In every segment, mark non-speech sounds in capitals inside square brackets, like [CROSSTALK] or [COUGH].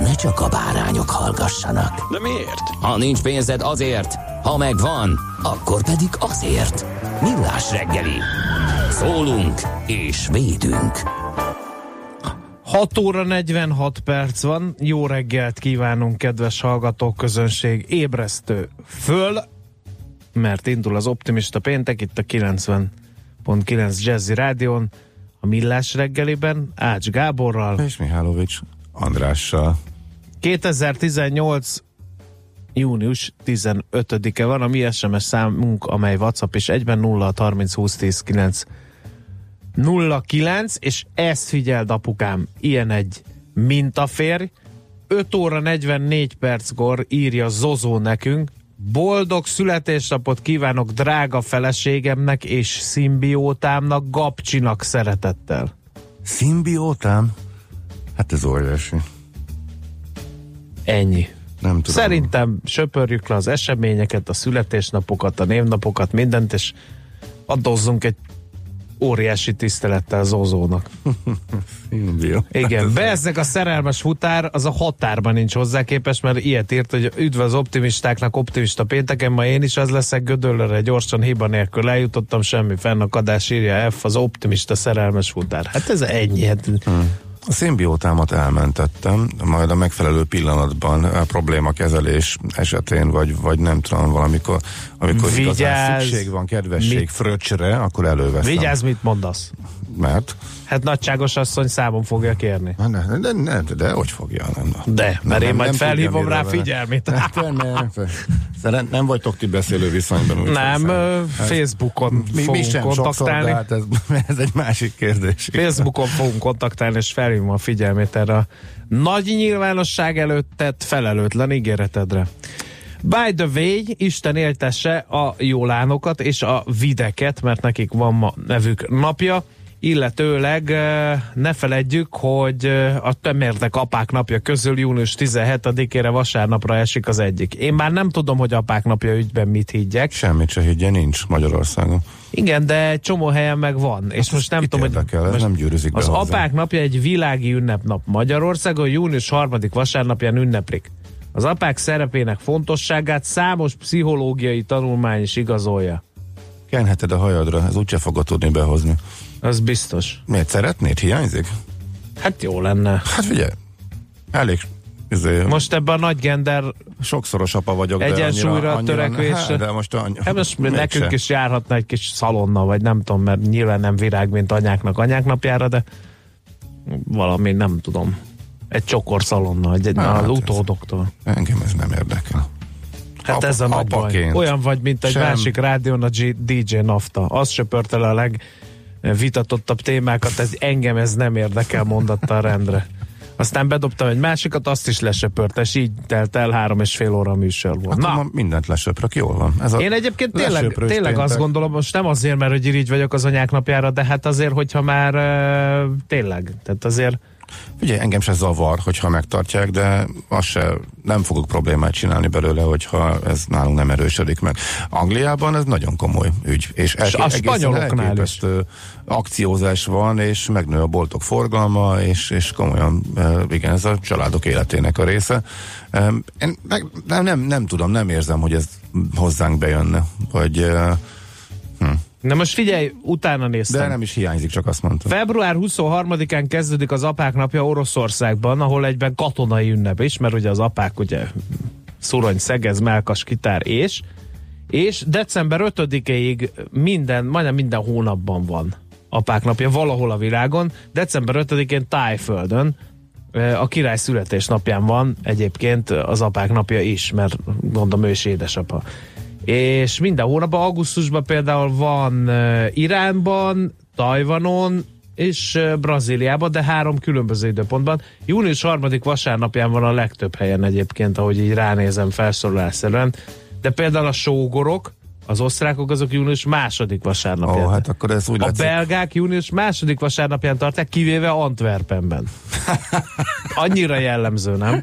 ne csak a bárányok hallgassanak. De miért? Ha nincs pénzed azért, ha megvan, akkor pedig azért. Millás reggeli. Szólunk és védünk. 6 óra 46 perc van. Jó reggelt kívánunk, kedves hallgatók, közönség. Ébresztő föl, mert indul az optimista péntek itt a 90.9 Jazzy Rádion, a Millás reggeliben, Ács Gáborral. És Mihálovics Andrással. 2018 június 15-e van a mi SMS számunk, amely WhatsApp és egyben 0 30 20 10 9 09, és ezt figyeld apukám, ilyen egy mintaférj, 5 óra 44 perckor írja Zozó nekünk, boldog születésnapot kívánok drága feleségemnek és szimbiótámnak, Gabcsinak szeretettel. Szimbiótám? Hát ez óriási. Ennyi. Nem tudom. Szerintem söpörjük le az eseményeket, a születésnapokat, a névnapokat, mindent, és adozzunk egy óriási tisztelettel Zozónak. Szimbió. [LAUGHS] Igen, Hát ez- bezzeg a szerelmes futár, az a határban nincs hozzá képes, mert ilyet írt, hogy üdv az optimistáknak, optimista pénteken, ma én is az leszek gödöllőre, gyorsan hiba nélkül eljutottam, semmi fennakadás, írja F, az optimista szerelmes futár. Hát ez ennyi. Hát, A szimbiótámat elmentettem, majd a megfelelő pillanatban a problémakezelés esetén, vagy, vagy nem tudom, valamikor, amikor Vigyázz! igazán szükség van kedvesség Mit- fröccsre, akkor előveszem. Vigyázz, mit mondasz. Mert? Hát nagyságos asszony számon fogja kérni. Hát Ne, de, de, de, de, hogy fogja? Nem, De, mert én majd tudja, felhívom rá figyelmét. Hát, nem, nem, nem, nem vagytok ti beszélő viszonyban. úgy Nem, hiszem. ö, Facebookon mi, mi fogunk sem sokszor, kontaktálni. de hát ez, [LAUGHS] ez egy másik kérdés. Facebookon fogunk kontaktálni, és felhívom a figyelmét erre a nagy nyilvánosság előtt tett felelőtlen ígéretedre. By the way, Isten éltesse a jólánokat és a videket, mert nekik van ma nevük napja, illetőleg eh, ne feledjük, hogy eh, a tömérdek apák napja közül június 17-ére vasárnapra esik az egyik. Én már nem tudom, hogy apák napja ügyben mit higgyek. Semmit se higgye, nincs Magyarországon. Igen, de egy csomó helyen meg van. És most nem tudom, hogy érdekel, ez most nem gyűrűzik az hozzá. apák napja egy világi ünnepnap. Magyarországon június harmadik vasárnapján ünneplik. Az apák szerepének fontosságát számos pszichológiai tanulmány is igazolja. Kenheted a hajadra, ez úgyse fogod tudni behozni. Az biztos. Miért szeretnéd? Hiányzik? Hát jó lenne. Hát figyelj, elég izé, Most ebben a nagy gender, sokszoros apa vagyok, de Egyensúlyra annyira, annyira, törekvés- Hát, de most, annyi, hát most nekünk is járhatna egy kis szalonna, vagy nem tudom, mert nyilván nem virág, mint anyáknak anyák napjára, de valami nem tudom. Egy csokor szalonna, egy, egy Hát az ez- utódoktól. Engem ez nem érdekel. Hát Apa- ez a nagy baj. apaként. Olyan vagy, mint egy Sem. másik rádión a G- DJ Nafta. Az söpört el a legvitatottabb témákat, ez engem ez nem érdekel, mondatta a rendre. Aztán bedobtam egy másikat, azt is lesöpört, és így telt el három és fél óra műsor volt. Akkor Na, mindent lesöprök, jól van. Ez én egyébként tényleg, tényleg azt péntek. gondolom, most nem azért, mert hogy irigy vagyok az anyák napjára, de hát azért, hogyha már uh, tényleg, tehát azért Ugye engem se zavar, hogyha megtartják, de azt se, nem fogok problémát csinálni belőle, hogyha ez nálunk nem erősödik meg. Angliában ez nagyon komoly ügy. És, És a egészen spanyoloknál is. akciózás van, és megnő a boltok forgalma, és, és komolyan, eh, igen, ez a családok életének a része. Em, Én meg, nem, nem, nem tudom, nem érzem, hogy ez hozzánk bejönne, vagy hm, Na most figyelj, utána néztem. De nem is hiányzik, csak azt mondtam. Február 23-án kezdődik az apák napja Oroszországban, ahol egyben katonai ünnep is, mert ugye az apák ugye szurony, szegez, melkas, kitár és és december 5-ig minden, majdnem minden hónapban van apák napja valahol a világon. December 5-én Tájföldön a király születésnapján van egyébként az apák napja is, mert gondolom ő is édesapa. És minden hónapban, augusztusban például van Iránban, Tajvanon, és Brazíliában, de három különböző időpontban. Június harmadik vasárnapján van a legtöbb helyen egyébként, ahogy így ránézem felszólalásszerűen. De például a sógorok, az osztrákok azok június második vasárnapján. Ó, hát akkor ez úgy a látszik. belgák június második vasárnapján tartják, kivéve Antwerpenben. [LAUGHS] Annyira jellemző, nem?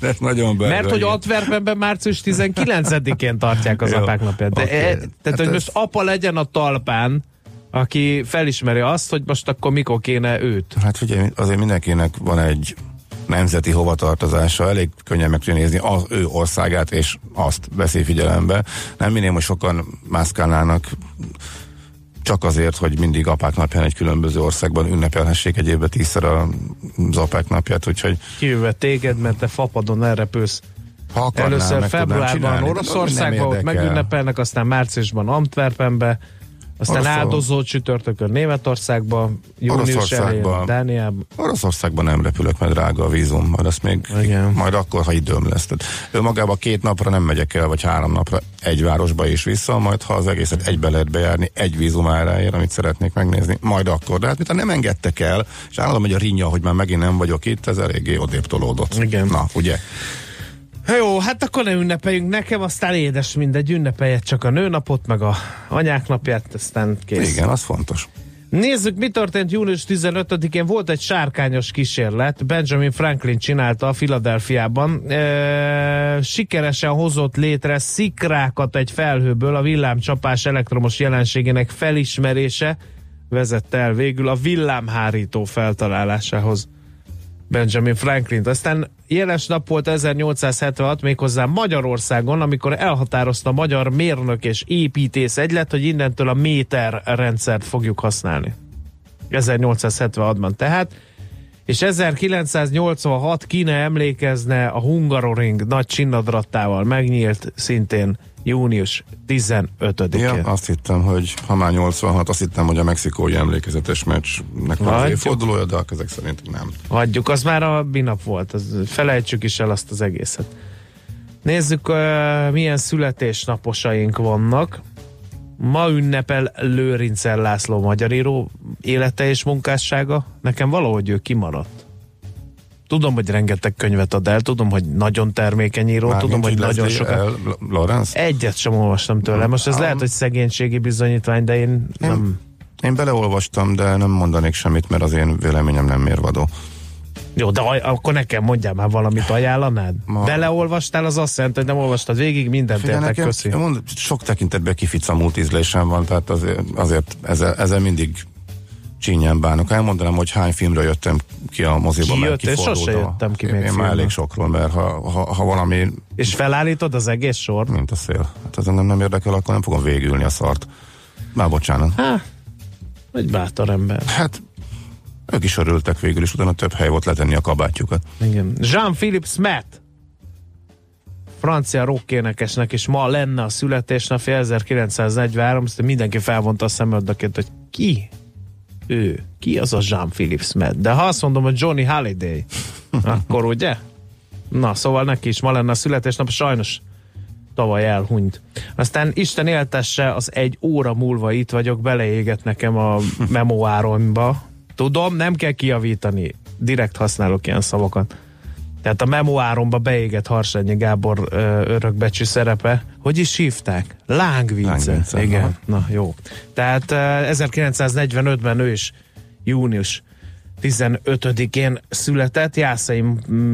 ez nagyon belga. Mert hogy. Antwerpenben március 19-én tartják az Jó, apák napját. De oké. e, tehát, Hát hogy ez- most apa legyen a talpán, aki felismeri azt, hogy most akkor mikor kéne őt. Hát figyelj, azért mindenkinek van egy nemzeti hovatartozása, elég könnyen meg tudja nézni az ő országát, és azt veszi figyelembe. Nem minél, hogy sokan mászkálnának csak azért, hogy mindig apák napján egy különböző országban ünnepelhessék egy évben tízszer az apák napját, úgyhogy Kivéve téged, mert te fapadon elrepülsz. ha akarnám, Először februárban Oroszországban ott megünnepelnek, aztán márciusban Antwerpenbe, aztán Oroszország- áldozó csütörtökön Németországban, június elején Dániában. Oroszországban nem repülök, mert drága a vízum, majd azt még Igen. majd akkor, ha időm lesz. Tehát ő magába két napra nem megyek el, vagy három napra egy városba és vissza, majd ha az egészet egybe lehet bejárni, egy vízum áráért, amit szeretnék megnézni, majd akkor. De hát mintha nem engedtek el, és állandóan megy a rinja, hogy már megint nem vagyok itt, ez eléggé odébb tolódott. Igen. Na, ugye? Jó, hát akkor ne ünnepeljünk nekem, aztán édes mindegy, ünnepeljet csak a nőnapot, meg a anyák napját, aztán kész. Igen, az fontos. Nézzük, mi történt június 15-én. Volt egy sárkányos kísérlet, Benjamin Franklin csinálta a Filadelfiában. E, sikeresen hozott létre szikrákat egy felhőből a villámcsapás elektromos jelenségének felismerése vezette el végül a villámhárító feltalálásához. Benjamin Franklin. Aztán jeles nap volt 1876 méghozzá Magyarországon, amikor elhatározta a magyar mérnök és építész egylet, hogy innentől a méter rendszert fogjuk használni. 1876-ban tehát. És 1986 Kína emlékezne a Hungaroring nagy csinnadrattával megnyílt szintén június 15-én. Ja, azt hittem, hogy ha már 86, azt hittem, hogy a mexikói emlékezetes meccsnek van az évfordulója, de ezek szerint nem. Hagyjuk, az már a binap volt, az, felejtsük is el azt az egészet. Nézzük, uh, milyen születésnaposaink vannak. Ma ünnepel Lőrincel László magyaríró élete és munkássága. Nekem valahogy ő kimaradt. Tudom, hogy rengeteg könyvet ad el, tudom, hogy nagyon termékeny író, Mármint, tudom, hogy nagyon sokat... Lawrence? Egyet sem olvastam tőle. Most ez lehet, hogy szegénységi bizonyítvány, de én nem... Én beleolvastam, de nem mondanék semmit, mert az én véleményem nem mérvadó. Jó, de aj- akkor nekem mondjál már valamit, ajánlanád? Ma- Beleolvastál, az azt jelenti, hogy nem olvastad végig, mindent Figyelj, értek, nekem, köszi. mond, sok tekintetben kificamult ízlésem van, tehát azért, azért ezzel, ezzel mindig csínyán bánok. Elmondanám, hogy hány filmre jöttem ki a moziba, Ki mert jött? Én kifordult sose jöttem ki én, még én már filmre. elég sokról, mert ha, ha, ha valami, És felállítod az egész sort? mint a szél, hát ez nem, nem érdekel, akkor nem fogom végülni a szart. Már bocsánat. Há, egy bátor ember. Hát ők is örültek végül, és utána több hely volt letenni a kabátjukat. Igen. Jean-Philippe Smet, francia rockénekesnek is ma lenne a születésnapja 1943, aztán mindenki felvonta a szemöldökét, hogy ki ő? Ki az a Jean-Philippe Smet? De ha azt mondom, hogy Johnny Halliday, akkor ugye? Na, szóval neki is ma lenne a születésnap, sajnos tavaly elhunyt. Aztán Isten éltesse, az egy óra múlva itt vagyok, beleéget nekem a memoáromba. Tudom, nem kell kiavítani. Direkt használok ilyen szavakat. Tehát a memoáromba beégett Harsányi Gábor ö, örökbecsű szerepe. Hogy is hívták? Lángvince. Lángvince, Igen, aha. na jó. Tehát ö, 1945-ben ő is június 15-én született, Jászai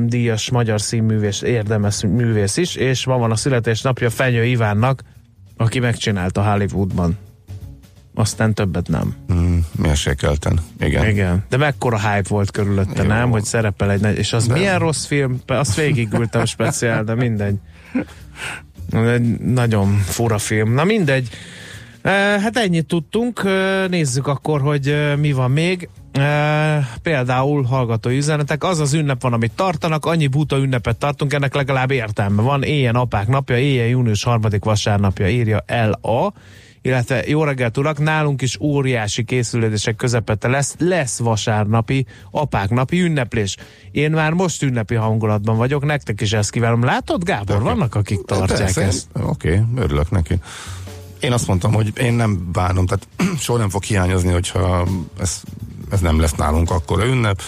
díjas magyar színművész, érdemes művész is, és ma van a születésnapja Fenyő Ivánnak, aki megcsinálta Hollywoodban. Aztán többet nem. Mm, mérsékelten. Igen. Igen. De mekkora hype volt körülötte, Jó. nem? Hogy szerepel egy nagy... És az De- milyen rossz film? Azt végigültem [LAUGHS] speciál, de mindegy. Egy nagyon fura film. Na mindegy. E, hát ennyit tudtunk, E, nézzük akkor, hogy e, mi van még. Például hallgatói üzenetek, az az ünnep van, amit tartanak, annyi buta ünnepet tartunk, ennek legalább értelme van. Éjjel apák napja, éjjel június harmadik vasárnapja írja el a illetve jó reggelt urak, nálunk is óriási készülődések közepette lesz, lesz vasárnapi, apák napi ünneplés. Én már most ünnepi hangulatban vagyok, nektek is ezt kívánom. Látod, Gábor, vannak akik tartják Persze, ezt. Oké, okay, örülök neki. Én azt mondtam, hogy én nem bánom, tehát [CLEARS THROAT] soha nem fog hiányozni, hogyha ez, ez nem lesz nálunk akkor ünnep.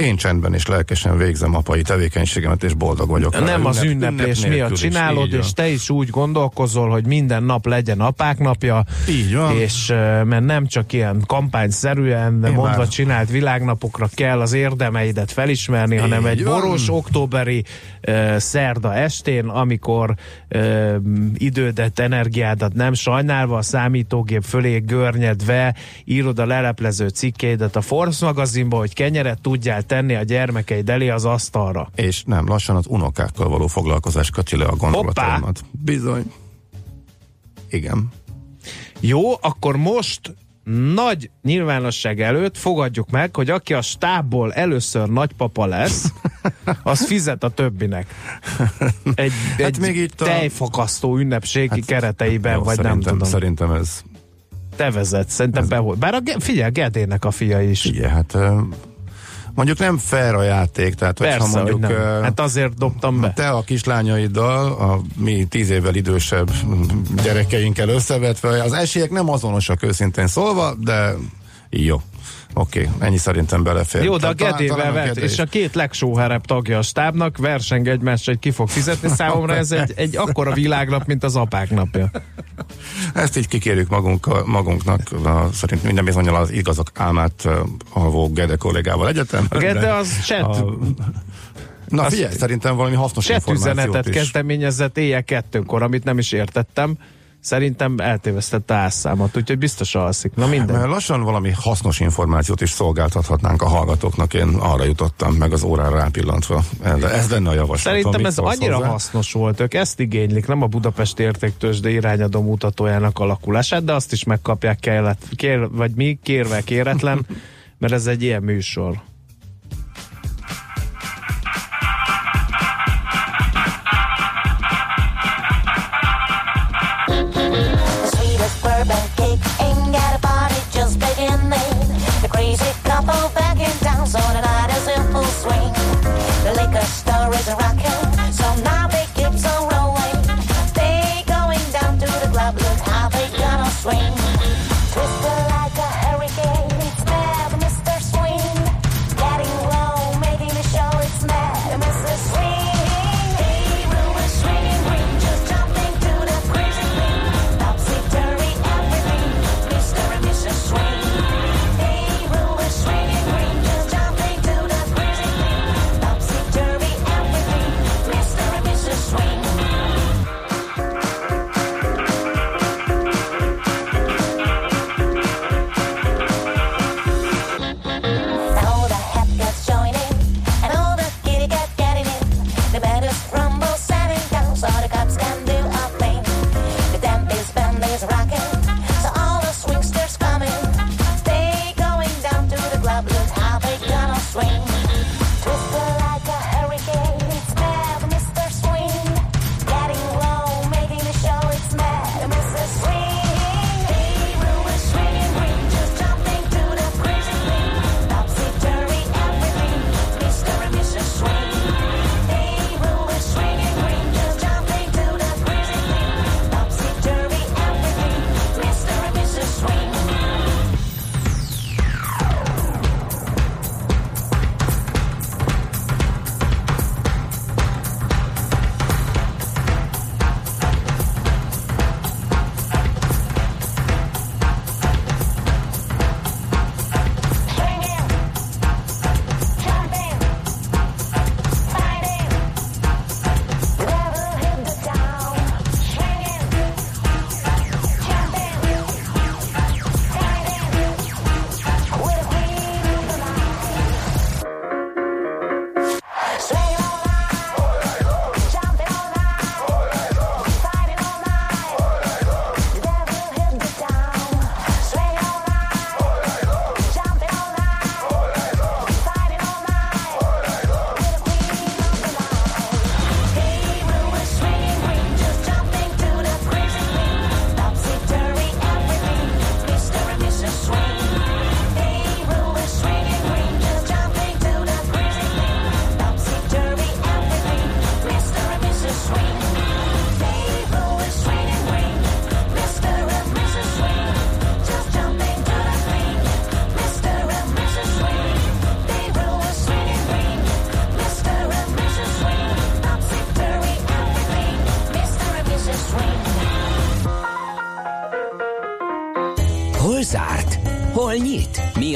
Én csendben és lelkesen végzem apai tevékenységemet, és boldog vagyok. Nem az ünneplés ünnep miatt is, csinálod, így van. és te is úgy gondolkozol, hogy minden nap legyen apák napja, Így van. és mert nem csak ilyen kampányszerűen Én mondva már- csinált világnapokra kell az érdemeidet felismerni, hanem egy Így van. boros októberi ö, szerda estén, amikor ö, idődet, energiádat nem sajnálva a számítógép fölé görnyedve írod a leleplező cikkeidet a Force magazinba, hogy kenyeret tudjál tenni a gyermekeid elé az asztalra. És nem, lassan az unokákkal való foglalkozás köti le a gondolataimat. Bizony. Igen. Jó, akkor most nagy nyilvánosság előtt fogadjuk meg, hogy aki a stábból először nagypapa lesz, [LAUGHS] az fizet a többinek. Egy, Hát egy még itt a- tejfakasztó ünnepségi hát, kereteiben, Jó, vagy nem tudom. Szerintem ez Te vezetsz, szerintem behol. Bár a, figyelj, Gedének a fia is. Igen, hát mondjuk nem fair a játék, tehát hogyha Persze, mondjuk hogy nem. Hát azért dobtam be. te a kislányaiddal, a mi tíz évvel idősebb gyerekeinkkel összevetve, az esélyek nem azonosak őszintén szólva, de jó. Oké, okay, ennyi szerintem belefér. Jó, de a Gedével vett, és a két legsóherebb tagja a stábnak verseng egymást, hogy ki fog fizetni. Számomra ez egy, egy akkora világnap, mint az apák napja. Ezt így kikérjük magunk, magunknak, szerint minden bizonyal az igazak álmát alvó Gede kollégával egyetem. A Gede az chat, A, na figyelj, szerintem valami hasznos információt üzenetet is. kezdeményezett éjjel kettőnkor, amit nem is értettem. Szerintem eltévesztette a házszámot, úgyhogy biztos alszik. Na minden. Mert lassan valami hasznos információt is szolgáltathatnánk a hallgatóknak, én arra jutottam meg az órára rápillantva. De ez lenne a javaslat. Szerintem ez annyira hozzá? hasznos volt, ők ezt igénylik, nem a Budapest értéktősde irányadó mutatójának alakulását, de azt is megkapják kellett, kér, vagy mi, kérve kéretlen, [LAUGHS] mert ez egy ilyen műsor. Swing.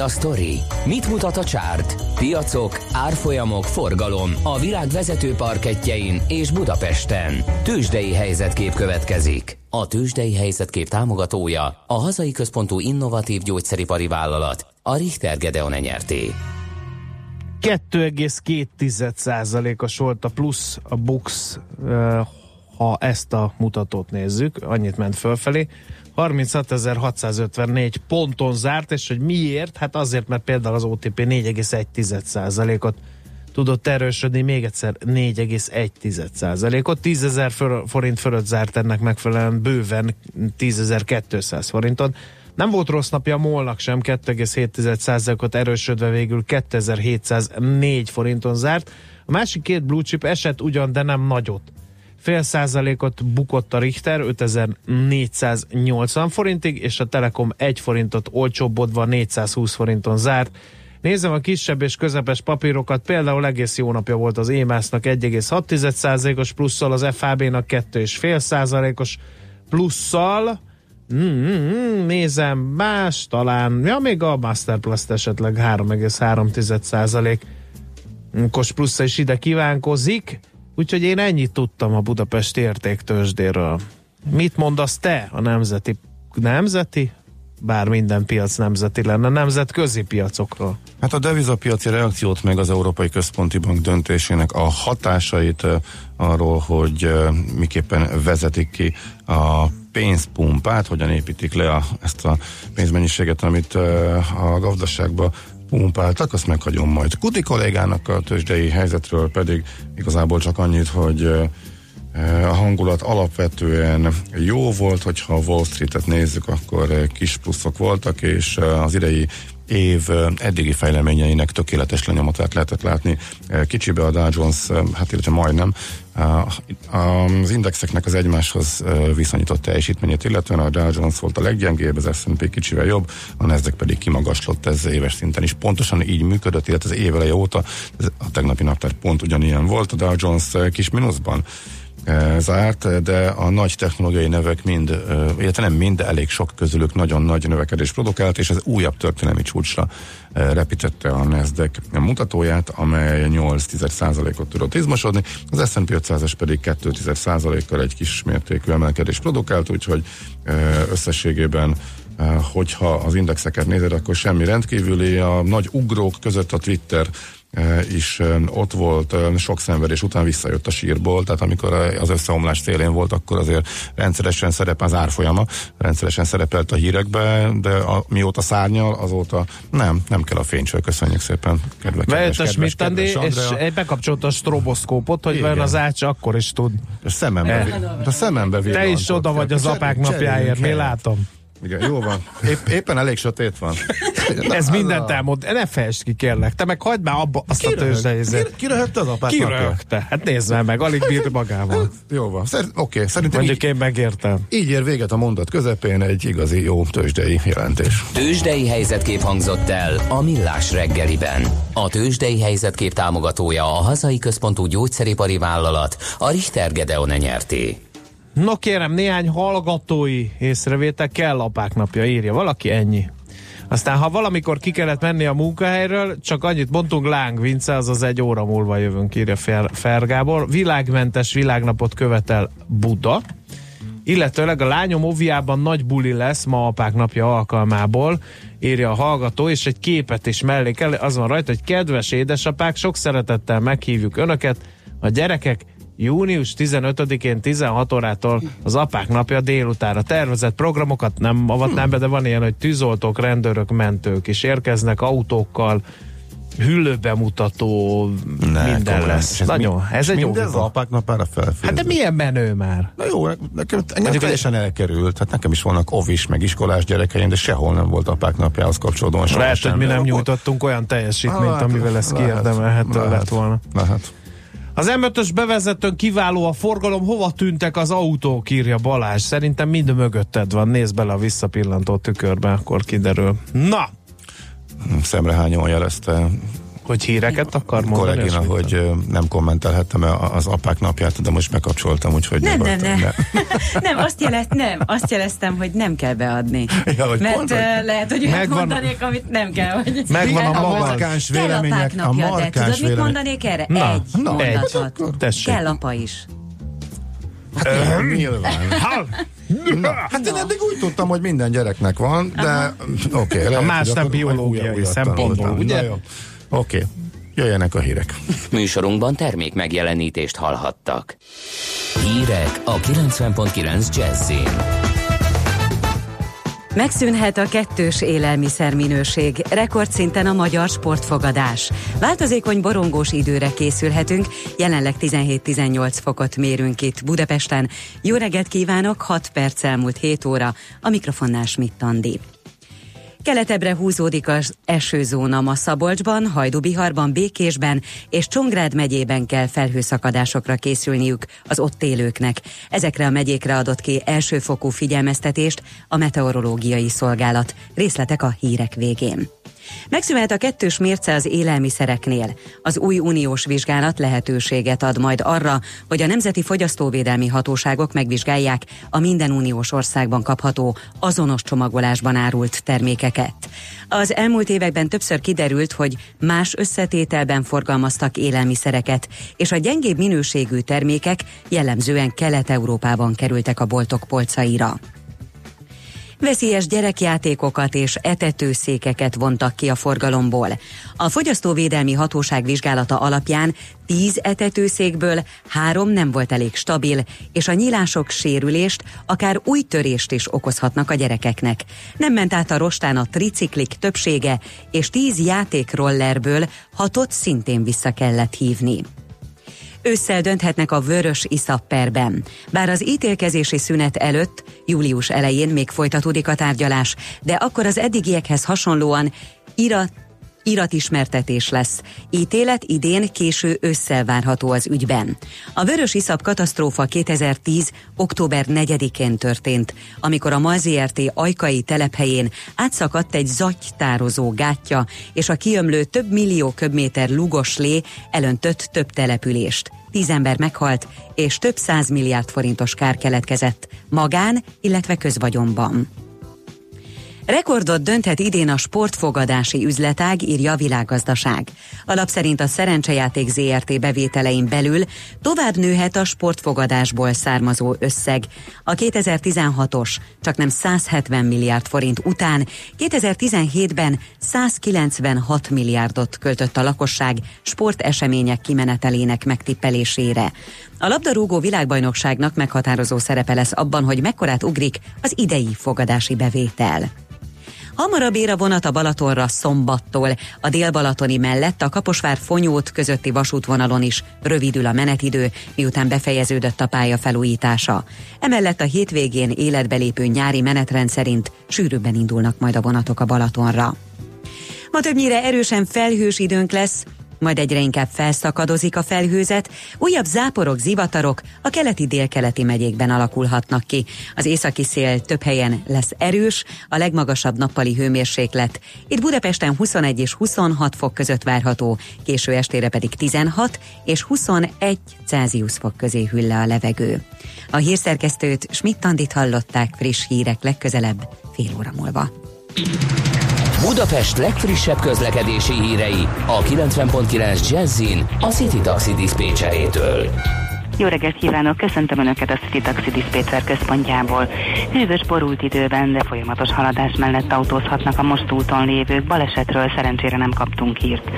A sztori? Mit mutat a csárt? Piacok, árfolyamok, forgalom a világ vezető parketjein és Budapesten. Tősdei helyzetkép következik. A Tősdei helyzetkép támogatója a hazai központú innovatív gyógyszeripari vállalat, a Richter Gedeon nyerté. 2,2%-os volt a plusz a Bux, eh, ha ezt a mutatót nézzük, annyit ment fölfelé. 36.654 ponton zárt, és hogy miért? Hát azért, mert például az OTP 4,1%-ot tudott erősödni, még egyszer 4,1%-ot. 10.000 forint fölött zárt ennek megfelelően bőven 10.200 forinton. Nem volt rossz napja a molnak sem, 2,7%-ot erősödve végül 2704 forinton zárt. A másik két blue chip eset ugyan, de nem nagyot. Fél százalékot bukott a Richter 5480 forintig, és a Telekom 1 forintot olcsóbbodva 420 forinton zárt. Nézem a kisebb és közepes papírokat, például egész jó napja volt az EMAS-nak 1,6%-os plusszal, az FAB-nak 2,5%-os plusszal, Mm, nézem, más talán, ja még a Masterplast esetleg 3,3 kos plusza is ide kívánkozik, úgyhogy én ennyit tudtam a Budapesti értéktősdéről. Mit mondasz te a nemzeti, nemzeti? Bár minden piac nemzeti lenne, nemzetközi piacokról. Hát a devizapiaci reakciót meg az Európai Központi Bank döntésének a hatásait arról, hogy miképpen vezetik ki a pénzpumpát, hogyan építik le a, ezt a pénzmennyiséget, amit a gazdaságba pumpáltak, azt meghagyom majd. Kuti kollégának a tőzsdei helyzetről pedig igazából csak annyit, hogy a hangulat alapvetően jó volt, hogyha a Wall Street-et nézzük, akkor kis pluszok voltak, és az idei év eddigi fejleményeinek tökéletes lenyomatát lehetett látni. Kicsibe a Dow Jones, hát illetve majdnem, az indexeknek az egymáshoz viszonyított teljesítményét, illetően a Dow Jones volt a leggyengébb, az S&P kicsivel jobb, a Nasdaq pedig kimagaslott ez éves szinten is. Pontosan így működött, illetve az éveleje óta, a tegnapi naptár pont ugyanilyen volt, a Dow Jones kis mínuszban zárt, de a nagy technológiai nevek mind, illetve nem mind, de elég sok közülük nagyon nagy növekedés produkált, és ez újabb történelmi csúcsra repítette a Nasdaq mutatóját, amely 8,1%-ot tudott izmosodni, az S&P 500-es pedig 2,1%-kal egy kis mértékű emelkedés produkált, úgyhogy összességében hogyha az indexeket nézed, akkor semmi rendkívüli. A nagy ugrók között a Twitter is ott volt, sok szenvedés után visszajött a sírból, tehát amikor az összeomlás szélén volt, akkor azért rendszeresen szerepel az árfolyama, rendszeresen szerepelt a hírekbe, de a, mióta szárnyal, azóta nem, nem kell a fénycső, köszönjük szépen, kedves, kedves, kedves, kedves, kedves és bekapcsolta a stroboszkópot, hogy vajon az ács akkor is tud. A szemembe, e. a szemembe Te is oda vagy az apák napjáért, mi látom. Igen, jó van. Épp, éppen elég sötét van. [LAUGHS] Ez mindent elmond. Ne fejtsd ki, kérlek. Te meg hagyd már abba azt ki a tőzsdeizet. Ki, röhögte az apát Ki röhögte? Hát nézd meg, meg, alig bírt magával. [LAUGHS] Jó van. Szer- Oké, okay. szerintem Mondjuk így, én megértem. Így ér véget a mondat közepén egy igazi jó tőzsdei jelentés. Tőzsdei helyzetkép hangzott el a Millás reggeliben. A tőzsdei helyzetkép támogatója a hazai központú gyógyszeripari vállalat, a Richter Gedeon nyerté. No kérem, néhány hallgatói észrevétel kell apák napja, írja valaki, ennyi. Aztán, ha valamikor ki kellett menni a munkahelyről, csak annyit mondtunk, Láng Vince, azaz egy óra múlva jövünk, írja Fer, Fergábor. Világmentes világnapot követel Buda, illetőleg a lányom oviában nagy buli lesz ma apák napja alkalmából, írja a hallgató, és egy képet is mellékel, az van rajta, hogy kedves édesapák, sok szeretettel meghívjuk önöket, a gyerekek június 15-én 16 órától az apák napja délutára tervezett programokat nem avatnám be, de van ilyen, hogy tűzoltók, rendőrök, mentők is érkeznek autókkal, hüllőbemutató, ne, minden lesz. Ez Nagyon, mi, ez egy jó az apák napára felfűző. Hát de milyen menő már? Na jó, nekem, engem teljesen elkerült. Hát nekem is vannak ovis, meg iskolás gyerekeim, de sehol nem volt apák napjához kapcsolódóan. Lehet, hogy mi nem nyújtottunk olyan teljesítményt, ah, amivel ezt kiérdemelhető lett volna. Lehet. Az M5-ös bevezetőn kiváló a forgalom, hova tűntek az autók, írja Balázs. Szerintem mind mögötted van, nézd bele a visszapillantó tükörbe, akkor kiderül. Na! Szemrehányóan jelezte Hogy híreket akar mondani? Kollégina, mit hogy nem kommentelhettem a- az apák napját, de most megkapcsoltam, úgyhogy Nem, nem, nyugodtan, nem. nem, azt, jelez, nem, azt jeleztem, hogy nem kell beadni. [LAUGHS] Ja, hogy Mert pont, hogy- lehet, hogy olyat Megvan- mondanék, amit nem kell. Hogy Megvan a a markáns kell apák vélemények, a napja, de markáns tudod, mit vélemény. mondanék erre? Na, egy na, mondatot. egy. Tessék. Kell apa is. Hát, nyilván. Na, hát én eddig úgy tudtam, hogy minden gyereknek van, de oké. Okay, A más nem biológiai szempontból, ugye? Oké, okay. jöjjenek a hírek. Műsorunkban termék megjelenítést hallhattak. Hírek a 90.9 Jazzin. Megszűnhet a kettős élelmiszerminőség, rekordszinten a magyar sportfogadás. Változékony borongós időre készülhetünk, jelenleg 17-18 fokot mérünk itt Budapesten. Jó reggelt kívánok, 6 perc elmúlt 7 óra, a mikrofonnál Schmidt Andi. Keletebbre húzódik az esőzóna ma Szabolcsban, Hajdúbiharban, Békésben és Csongrád megyében kell felhőszakadásokra készülniük az ott élőknek. Ezekre a megyékre adott ki elsőfokú figyelmeztetést a meteorológiai szolgálat. Részletek a hírek végén. Megszűnhet a kettős mérce az élelmiszereknél. Az új uniós vizsgálat lehetőséget ad majd arra, hogy a nemzeti fogyasztóvédelmi hatóságok megvizsgálják a minden uniós országban kapható azonos csomagolásban árult termékeket. Az elmúlt években többször kiderült, hogy más összetételben forgalmaztak élelmiszereket, és a gyengébb minőségű termékek jellemzően Kelet-Európában kerültek a boltok polcaira. Veszélyes gyerekjátékokat és etetőszékeket vontak ki a forgalomból. A Fogyasztóvédelmi Hatóság vizsgálata alapján 10 etetőszékből három nem volt elég stabil, és a nyílások sérülést, akár új törést is okozhatnak a gyerekeknek. Nem ment át a rostán a triciklik többsége, és 10 játékrollerből hatot szintén vissza kellett hívni. Ősszel dönthetnek a vörös iszapperben. Bár az ítélkezési szünet előtt, július elején még folytatódik a tárgyalás, de akkor az eddigiekhez hasonlóan irat iratismertetés lesz. Ítélet idén késő ősszel várható az ügyben. A vörös iszap katasztrófa 2010. október 4-én történt, amikor a Malzrt ajkai telephelyén átszakadt egy zagytározó gátja, és a kiömlő több millió köbméter lugos lé elöntött több települést. Tíz ember meghalt, és több száz milliárd forintos kár keletkezett magán, illetve közvagyonban. Rekordot dönthet idén a sportfogadási üzletág, írja a világgazdaság. Alap szerint a szerencsejáték ZRT bevételein belül tovább nőhet a sportfogadásból származó összeg. A 2016-os csak nem 170 milliárd forint után 2017-ben 196 milliárdot költött a lakosság sportesemények kimenetelének megtippelésére. A labdarúgó világbajnokságnak meghatározó szerepe lesz abban, hogy mekkorát ugrik az idei fogadási bevétel. Hamarabb ér a vonat a Balatonra szombattól. A délbalatoni mellett a Kaposvár Fonyót közötti vasútvonalon is rövidül a menetidő, miután befejeződött a pálya felújítása. Emellett a hétvégén életbe lépő nyári menetrend szerint sűrűbben indulnak majd a vonatok a Balatonra. Ma többnyire erősen felhős időnk lesz, majd egyre inkább felszakadozik a felhőzet, újabb záporok, zivatarok a keleti-délkeleti megyékben alakulhatnak ki. Az északi szél több helyen lesz erős, a legmagasabb nappali hőmérséklet. Itt Budapesten 21 és 26 fok között várható, késő estére pedig 16 és 21 Celsius fok közé hűl le a levegő. A hírszerkesztőt Schmidt-Tandit hallották friss hírek legközelebb fél óra múlva. Budapest legfrissebb közlekedési hírei a 90.9 Jazzin a City Taxi Dispécsejétől. Jó reggelt kívánok, köszöntöm Önöket a City Taxi Dispatcher központjából. Hűvös borult időben, de folyamatos haladás mellett autózhatnak a most úton lévők, balesetről szerencsére nem kaptunk hírt.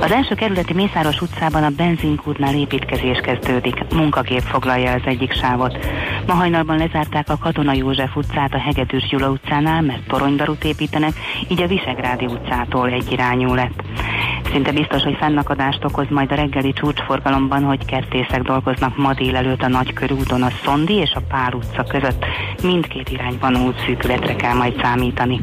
Az első kerületi Mészáros utcában a benzinkútnál építkezés kezdődik, munkagép foglalja az egyik sávot. Ma hajnalban lezárták a Katona József utcát a Hegedűs Gyula utcánál, mert toronydarut építenek, így a Visegrádi utcától egyirányú lett. Szinte biztos, hogy fennakadást okoz majd a reggeli csúcsforgalomban, hogy kertészek dolgoznak ma délelőtt a Nagykörúton a Szondi és a Pál utca között. Mindkét irányban útszűkületre kell majd számítani.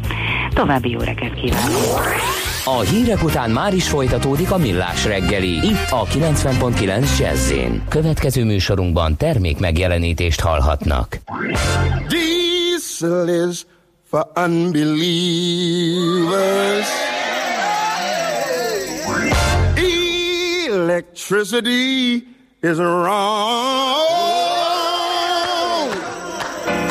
További jó reggelt kívánok! A hírek után már is folytatódik a millás reggeli, itt a 90.9 Jazzin. Következő műsorunkban termék megjelenítést hallhatnak. Diesel is for unbelievers. electricity is wrong.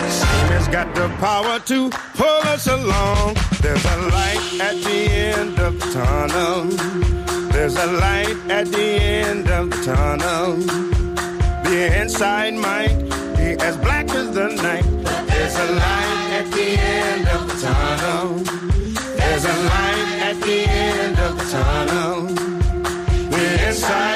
Steam has got the power to pull us along. There's a light at the end of the tunnel. There's a light at the end of the tunnel. The inside might be as black as the night. There's a light at the end of the tunnel. There's a light at the end of the tunnel. The inside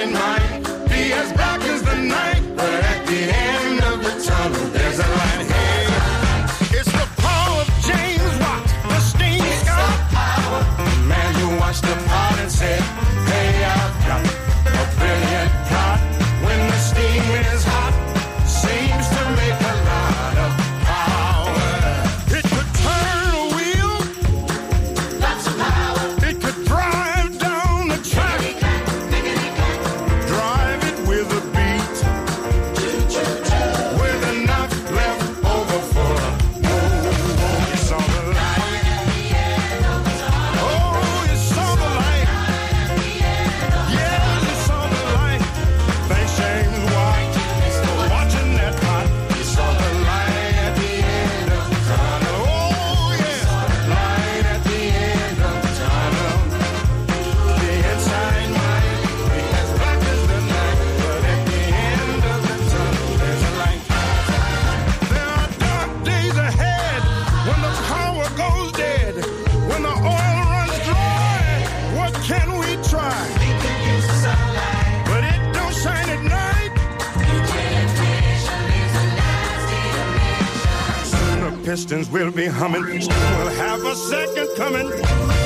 will be humming. We'll have a second coming.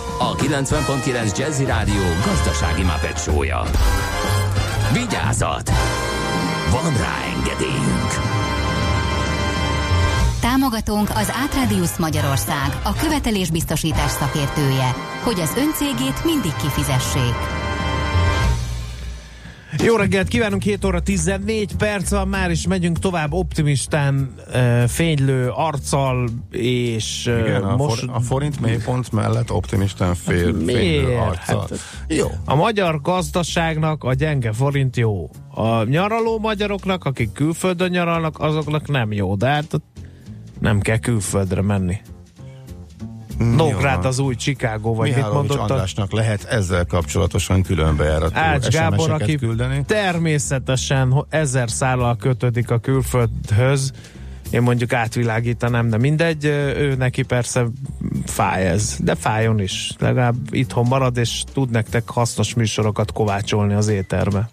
a 90.9 Jazzy Rádió gazdasági mapetsója. Vigyázat! Van rá engedélyünk! Támogatónk az Átradius Magyarország, a követelésbiztosítás szakértője, hogy az öncégét mindig kifizessék. Jó reggelt kívánunk, 7 óra 14 perc van már, és megyünk tovább optimistán, uh, fénylő arccal, és uh, Igen, a, most... for, a forint mélypont mellett optimisten fél, fénylő Miért? arccal. Hát, Jó. A magyar gazdaságnak a gyenge forint jó. A nyaraló magyaroknak, akik külföldön nyaralnak, azoknak nem jó, de hát nem kell külföldre menni. Nógrád az új Chicago, vagy mit Mihálovics mondott a Andrásnak lehet ezzel kapcsolatosan különbejárató Ács Gábor, aki küldeni. természetesen ezer szállal kötődik a külföldhöz, én mondjuk átvilágítanám, de mindegy, ő neki persze fáj ez, de fájjon is. Legalább itthon marad, és tud nektek hasznos műsorokat kovácsolni az éterbe.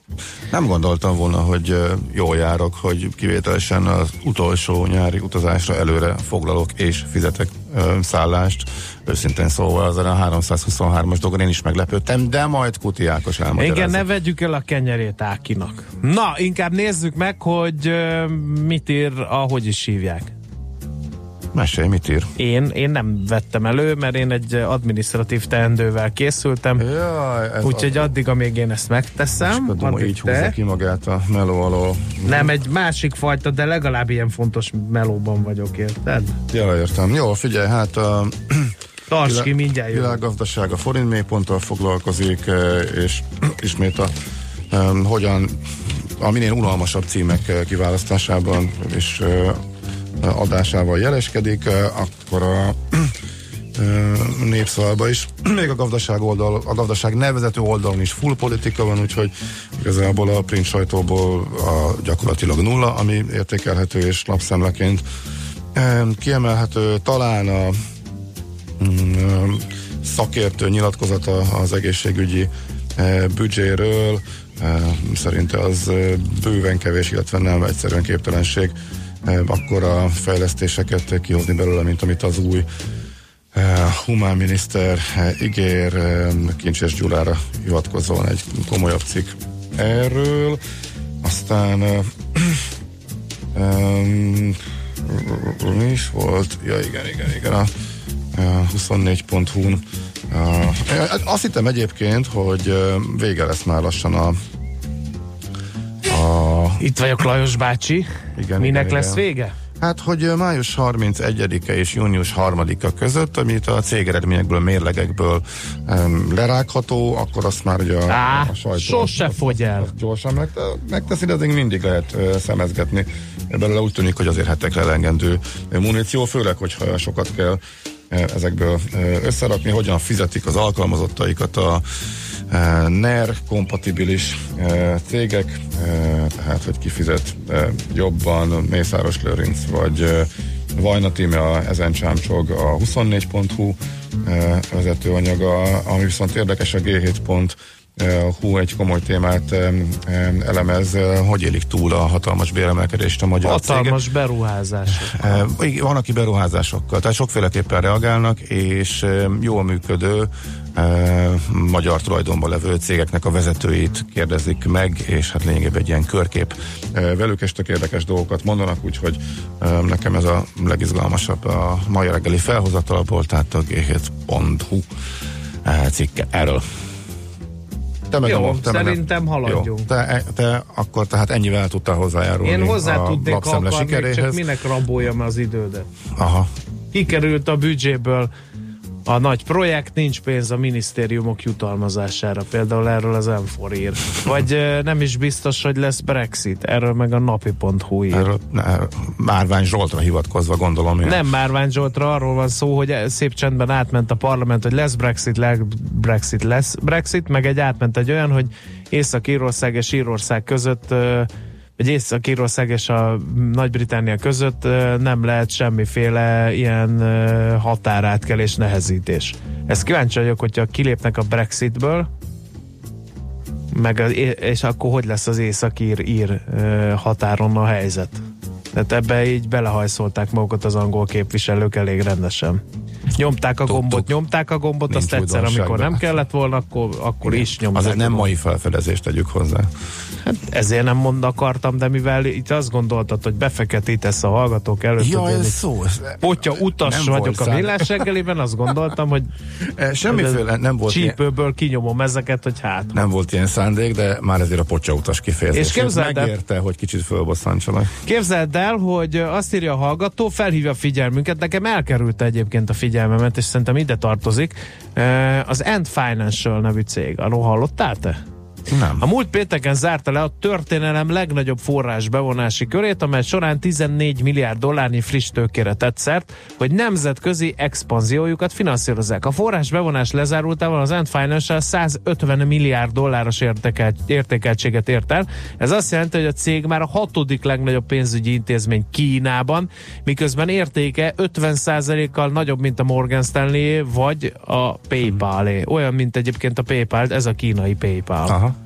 Nem gondoltam volna, hogy jól járok, hogy kivételesen az utolsó nyári utazásra előre foglalok és fizetek ö, szállást. Őszintén szóval az a 323-as dolgon én is meglepődtem, de majd Kuti Ákos elmagyarázza. Igen, ne vegyük el a kenyerét Ákinak. Na, inkább nézzük meg, hogy ö, mit ír, ahogy is hívják. Mesélj, mit ír? Én, én nem vettem elő, mert én egy administratív teendővel készültem, Jaj, úgyhogy addig, amíg én ezt megteszem, Tudom, addig így húzza te. ki magát a meló alól. Nem, egy másik fajta, de legalább ilyen fontos melóban vagyok, érted? Ja, értem. Jó, figyelj, hát a Tarts ki, mindjárt jövök. világgazdaság a forint mélyponttal foglalkozik, és ismét a um, hogyan a minél unalmasabb címek kiválasztásában és adásával jeleskedik, akkor a népszalba is, még a gazdaság oldal, a gazdaság nevezető oldalon is full politika van, úgyhogy igazából a print sajtóból a gyakorlatilag nulla, ami értékelhető és lapszemleként kiemelhető talán a mm, szakértő nyilatkozata az egészségügyi büdzséről. Szerinte az bőven kevés, illetve nem egyszerűen képtelenség akkor a fejlesztéseket kihozni belőle, mint amit az új eh, humán miniszter eh, ígér, eh, Kincses Gyulára hivatkozóan egy komolyabb cikk erről. Aztán eh, [CLEARS THROAT] mi is volt? Ja, igen, igen, igen, a, a 24.hu-n. A, azt hittem egyébként, hogy vége lesz már lassan a, a Itt vagyok, Lajos bácsi. Igen, Minek igen, lesz igen. vége? Hát, hogy május 31-e és június 3-a között, amit a cégeredményekből, mérlegekből um, lerágható, akkor azt már ugye a, Á, a sajtó sose fogy el. azt gyorsan meg, megteszi, de azért mindig lehet ö, szemezgetni. Belőle úgy tűnik, hogy azért hetekre lengendő muníció, főleg, hogyha sokat kell ezekből összerakni, hogyan fizetik az alkalmazottaikat a NER kompatibilis ö, cégek, ö, tehát hogy kifizet jobban Mészáros Lőrinc vagy Vajna Tíme a ezen csámcsog a 24.hu ö, vezetőanyaga, ami viszont érdekes a G7 pont Uh, hú, egy komoly témát elemez, hogy élik túl a hatalmas béremelkedést a magyar Hatalmas beruházás. cégek. Uh, igen, van, aki beruházásokkal, tehát sokféleképpen reagálnak, és jól működő magyar tulajdonban levő cégeknek a vezetőit kérdezik meg, és hát lényegében egy ilyen körkép velük, és tök érdekes dolgokat mondanak, úgyhogy nekem ez a legizgalmasabb a mai reggeli felhozatalból, tehát a g7.hu uh, cikke erről. Te meg Jó, te meg szerintem haladjunk. Jó, te, te akkor tehát ennyivel tudtál hozzájárulni Én hozzá a tudnék lapszemle akarni, csak sikeréhez. minek raboljam az idődet. Aha. Kikerült a büdzséből a nagy projekt, nincs pénz a minisztériumok jutalmazására, például erről az m ír. Vagy nem is biztos, hogy lesz Brexit, erről meg a napi.hu ír. Erről, erről Márvány Zsoltra hivatkozva gondolom én. Nem Márvány Zsoltra, arról van szó, hogy szép csendben átment a parlament, hogy lesz Brexit, lesz Brexit, lesz Brexit, meg egy átment egy olyan, hogy Észak-Írország és Írország között vagy Észak-Írország és a Nagy-Britannia között nem lehet semmiféle ilyen határátkelés, nehezítés. Ezt kíváncsi vagyok, hogyha kilépnek a Brexitből, meg az, és akkor hogy lesz az északír határon a helyzet? Tehát ebbe így belehajszolták magukat az angol képviselők elég rendesen. Nyomták a gombot, nyomták a gombot, Nincs azt egyszer, amikor nem kellett volna, akkor, akkor is nyomták. Azért nem mai felfedezést tegyük hozzá. Hát ezért nem mond akartam, de mivel itt azt gondoltad, hogy befeketítesz a hallgatók előtt, Ja, hogy én ez szó. Potya utas nem vagyok a villás reggeliben, azt gondoltam, hogy [LAUGHS] Eh, Semmiféle nem volt, ilyen, csípőből kinyomom ezeket, hogy hát. nem volt ilyen szándék, de már ezért a pocsautas kifejezés. És képzeld el- Megérte, hogy kicsit fölbosszantsalak. Képzeld el, hogy azt írja a hallgató, felhívja a figyelmünket, nekem elkerült egyébként a figyelmemet, és szerintem ide tartozik. Az End Financial nevű cég, arról hallottál te? Nem. A múlt pénteken zárta le a történelem legnagyobb forrás bevonási körét, amely során 14 milliárd dollárnyi friss tőkére tett szert, hogy nemzetközi expanziójukat finanszírozzák. A forrás bevonás lezárultával az Ant Financial 150 milliárd dolláros értékelt, értékeltséget ért el. Ez azt jelenti, hogy a cég már a hatodik legnagyobb pénzügyi intézmény Kínában, miközben értéke 50%-kal nagyobb, mint a Morgan Stanley vagy a PayPal. Olyan, mint egyébként a PayPal, ez a kínai PayPal. Aha.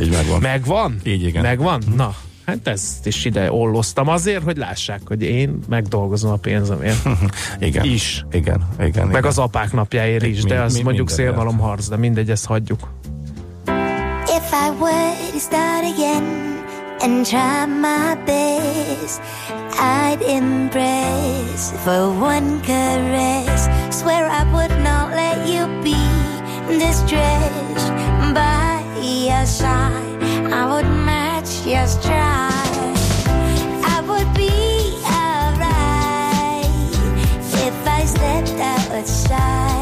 Így megvan. Megvan? Így igen. Megvan? Hm. Na, Hát ezt is ide olloztam azért, hogy lássák, hogy én megdolgozom a pénzemért. [LAUGHS] igen. Is. Igen, igen. Meg igen. az apák napjáért is, mind, de azt mind, mondjuk szélmalom harc, de mindegy, ezt hagyjuk. If I were to start again and try my best I'd impress for one caress Swear I would not let you be distressed I, I would match, yes try. I would be alright if I stepped outside.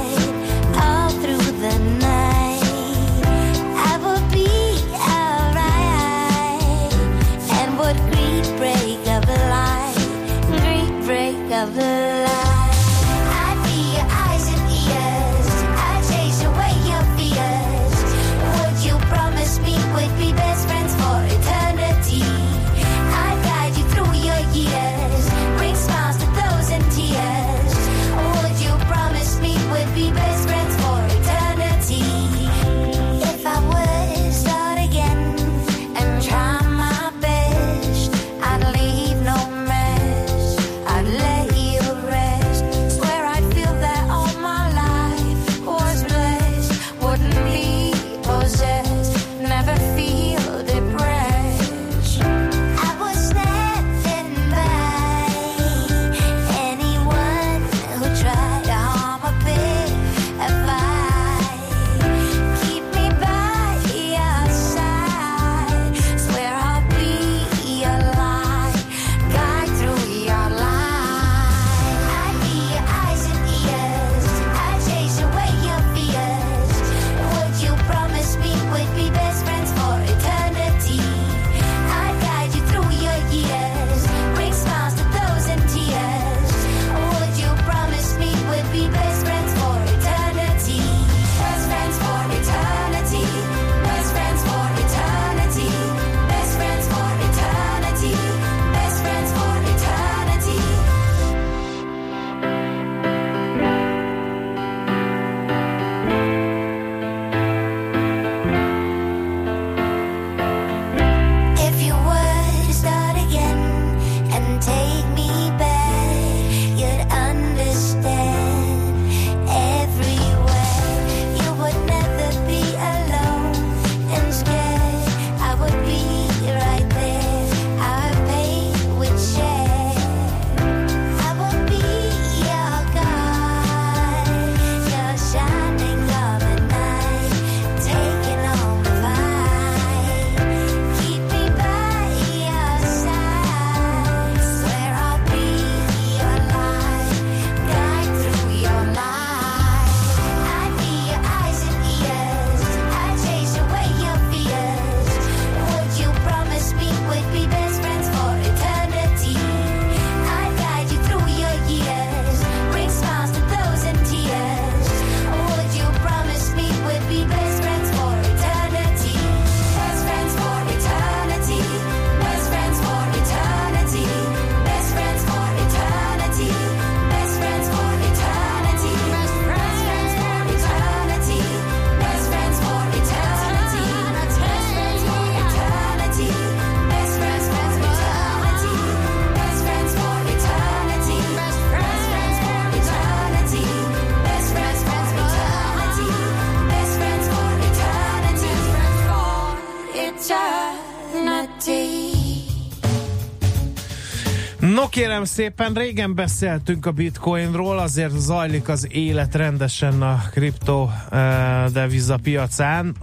kérem szépen, régen beszéltünk a bitcoinról, azért zajlik az élet rendesen a kripto eh, deviza piacán,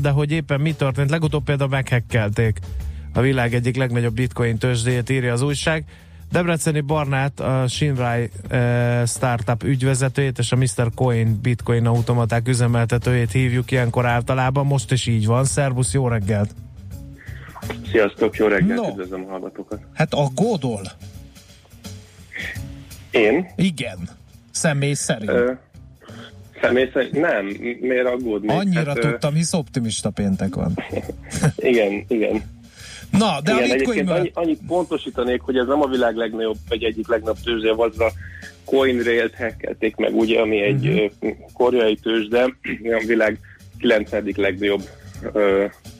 de hogy éppen mi történt, legutóbb például meghekkelték a világ egyik legnagyobb bitcoin tőzsdét, írja az újság. Debreceni Barnát, a Sinrai eh, startup ügyvezetőjét és a Mr. Coin bitcoin automaták üzemeltetőjét hívjuk ilyenkor általában, most is így van. Szerbusz, jó reggelt! Sziasztok, jó reggelt, no. üdvözlöm a hallgatókat! Hát a Gódol én? Igen. Személy szerint. Ö, személy szerint nem, miért aggódni? Annyira ö, tudtam, hisz optimista péntek van. [LAUGHS] Igen, igen. Na, de igen, a bitcoin annyi, annyit pontosítanék, hogy ez nem a világ legnagyobb, vagy egyik legnagyobb tőzsde volt, az a CoinRail-t hackelték meg, ugye, ami egy uh-huh. koreai tőzsde, a világ 9. legnagyobb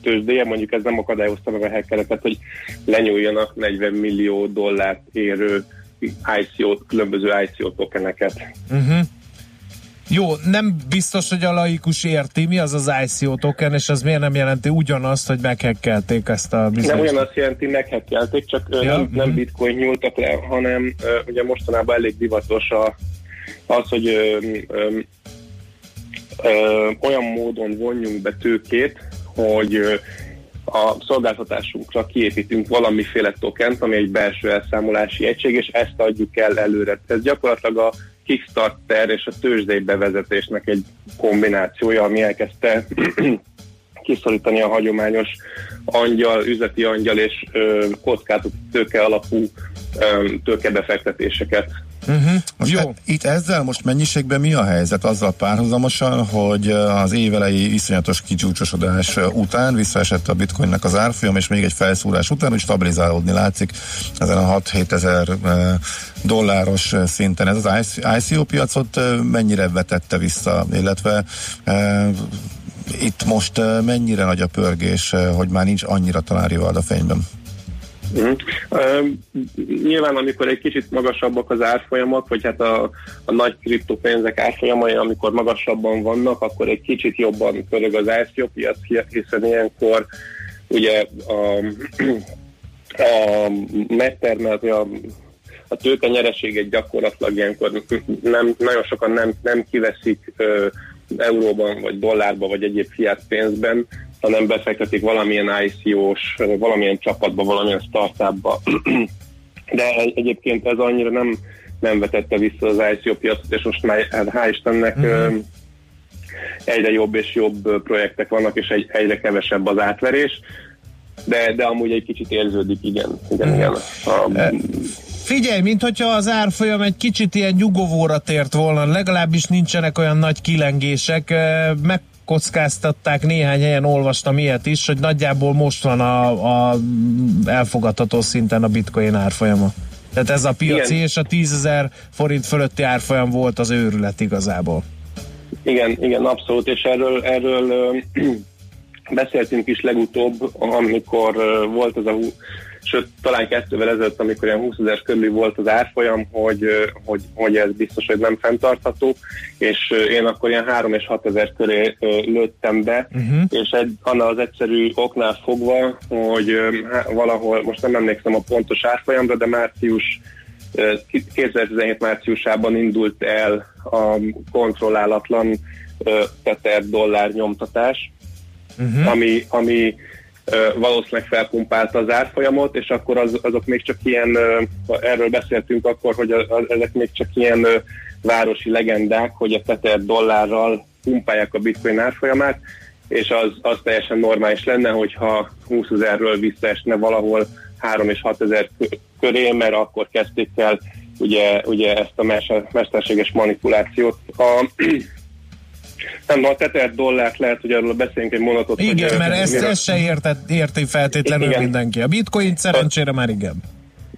tőzsdéje, mondjuk ez nem akadályozta meg a hackereket, hogy lenyúljanak 40 millió dollárt érő ICO, különböző ICO tokeneket. Uh-huh. Jó, nem biztos, hogy a laikus érti, mi az az ICO token, és az miért nem jelenti ugyanazt, hogy meghekkelték ezt a Nem bizonyos... ugyanazt jelenti, meghekkelték, csak Ja, nem, nem mhm. bitcoin nyúltak le, hanem ugye mostanában elég divatos a, az, hogy ö, ö, ö, olyan módon vonjunk be tőkét, hogy a szolgáltatásunkra kiépítünk valamiféle tokent, ami egy belső elszámolási egység, és ezt adjuk el előre. Ez gyakorlatilag a Kickstarter és a tőzsdei bevezetésnek egy kombinációja, ami elkezdte kiszorítani a hagyományos angyal, üzleti angyal és ö, kockázat tőke alapú ö, tőkebefektetéseket. Uh-huh. Most Jó. E, itt ezzel most mennyiségben mi a helyzet azzal párhuzamosan, hogy az évelei iszonyatos kicsúcsosodás után visszaesett a bitcoinnek az árfolyam, és még egy felszúrás után úgy stabilizálódni látszik ezen a 6-7 ezer dolláros szinten. Ez az ICO piacot mennyire vetette vissza, illetve e, itt most mennyire nagy a pörgés, hogy már nincs annyira talán a fényben? Uh-huh. Uh, nyilván, amikor egy kicsit magasabbak az árfolyamok, vagy hát a, a nagy kriptopénzek árfolyamai, amikor magasabban vannak, akkor egy kicsit jobban pörög az ICO piac, hiszen ilyenkor ugye a, a megtermelt, a, a tőke nyereséget gyakorlatilag ilyenkor nem, nagyon sokan nem, nem kiveszik uh, euróban, vagy dollárban, vagy egyéb fiat pénzben, hanem befektetik valamilyen ICO-s, valamilyen csapatba, valamilyen startupba. [CLEARS THROAT] De egyébként ez annyira nem, nem vetette vissza az ICO piacot, és most már hát hál' Istennek mm-hmm. egyre jobb és jobb projektek vannak, és egy, egyre kevesebb az átverés. De, de amúgy egy kicsit érződik, igen. igen, igen. A, Figyelj, mint hogyha az árfolyam egy kicsit ilyen nyugovóra tért volna, legalábbis nincsenek olyan nagy kilengések, megkockáztatták néhány helyen, olvastam ilyet is, hogy nagyjából most van a, a elfogadható szinten a bitcoin árfolyama. Tehát ez a piaci igen. és a 10 forint fölötti árfolyam volt az őrület igazából. Igen, igen, abszolút, és erről, erről [CLEARS THROAT] beszéltünk is legutóbb, amikor volt az a sőt, talán kettővel ezelőtt, amikor ilyen 20 ezer körül volt az árfolyam, hogy, hogy, hogy ez biztos, hogy nem fenntartható, és én akkor ilyen 3 és 6 ezer köré lőttem be, uh-huh. és egy, annál az egyszerű oknál fogva, hogy valahol, most nem emlékszem a pontos árfolyamra, de március 2017 márciusában indult el a kontrollálatlan teter dollár nyomtatás, uh-huh. ami, ami valószínűleg felpumpálta az árfolyamot, és akkor az, azok még csak ilyen, erről beszéltünk akkor, hogy a, a, ezek még csak ilyen városi legendák, hogy a tether dollárral pumpálják a bitcoin árfolyamát, és az, az teljesen normális lenne, hogyha 20 ezerről visszaesne valahol 3 és 6 ezer köré, mert akkor kezdték el ugye, ugye ezt a mesterséges manipulációt. A, nem, a tetert dollárt lehet, hogy arról beszéljünk egy mondatot. Igen, hogy, mert ezt, mire... ezt se értett, érti feltétlenül igen. mindenki. A bitcoin szerencsére már igen.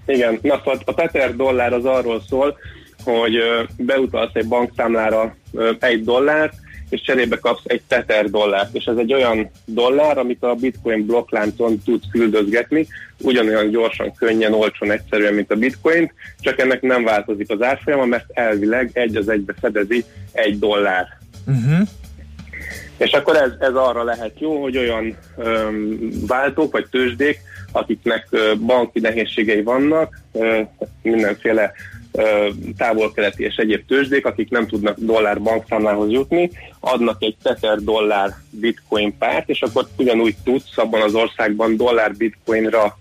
Igen, na szóval a tether dollár az arról szól, hogy beutalsz egy bankszámlára egy dollárt, és cserébe kapsz egy tether dollárt, és ez egy olyan dollár, amit a bitcoin blokkláncon tudsz küldözgetni, ugyanolyan gyorsan, könnyen, olcsón, egyszerűen, mint a bitcoin, csak ennek nem változik az árfolyama, mert elvileg egy az egybe fedezi egy dollár. Uh-huh. És akkor ez, ez arra lehet jó, hogy olyan öm, váltók vagy tőzsdék, akiknek ö, banki nehézségei vannak, ö, mindenféle távol-keleti és egyéb tőzsdék, akik nem tudnak dollár bankszámlához jutni, adnak egy tether dollár bitcoin párt, és akkor ugyanúgy tudsz abban az országban dollár bitcoinra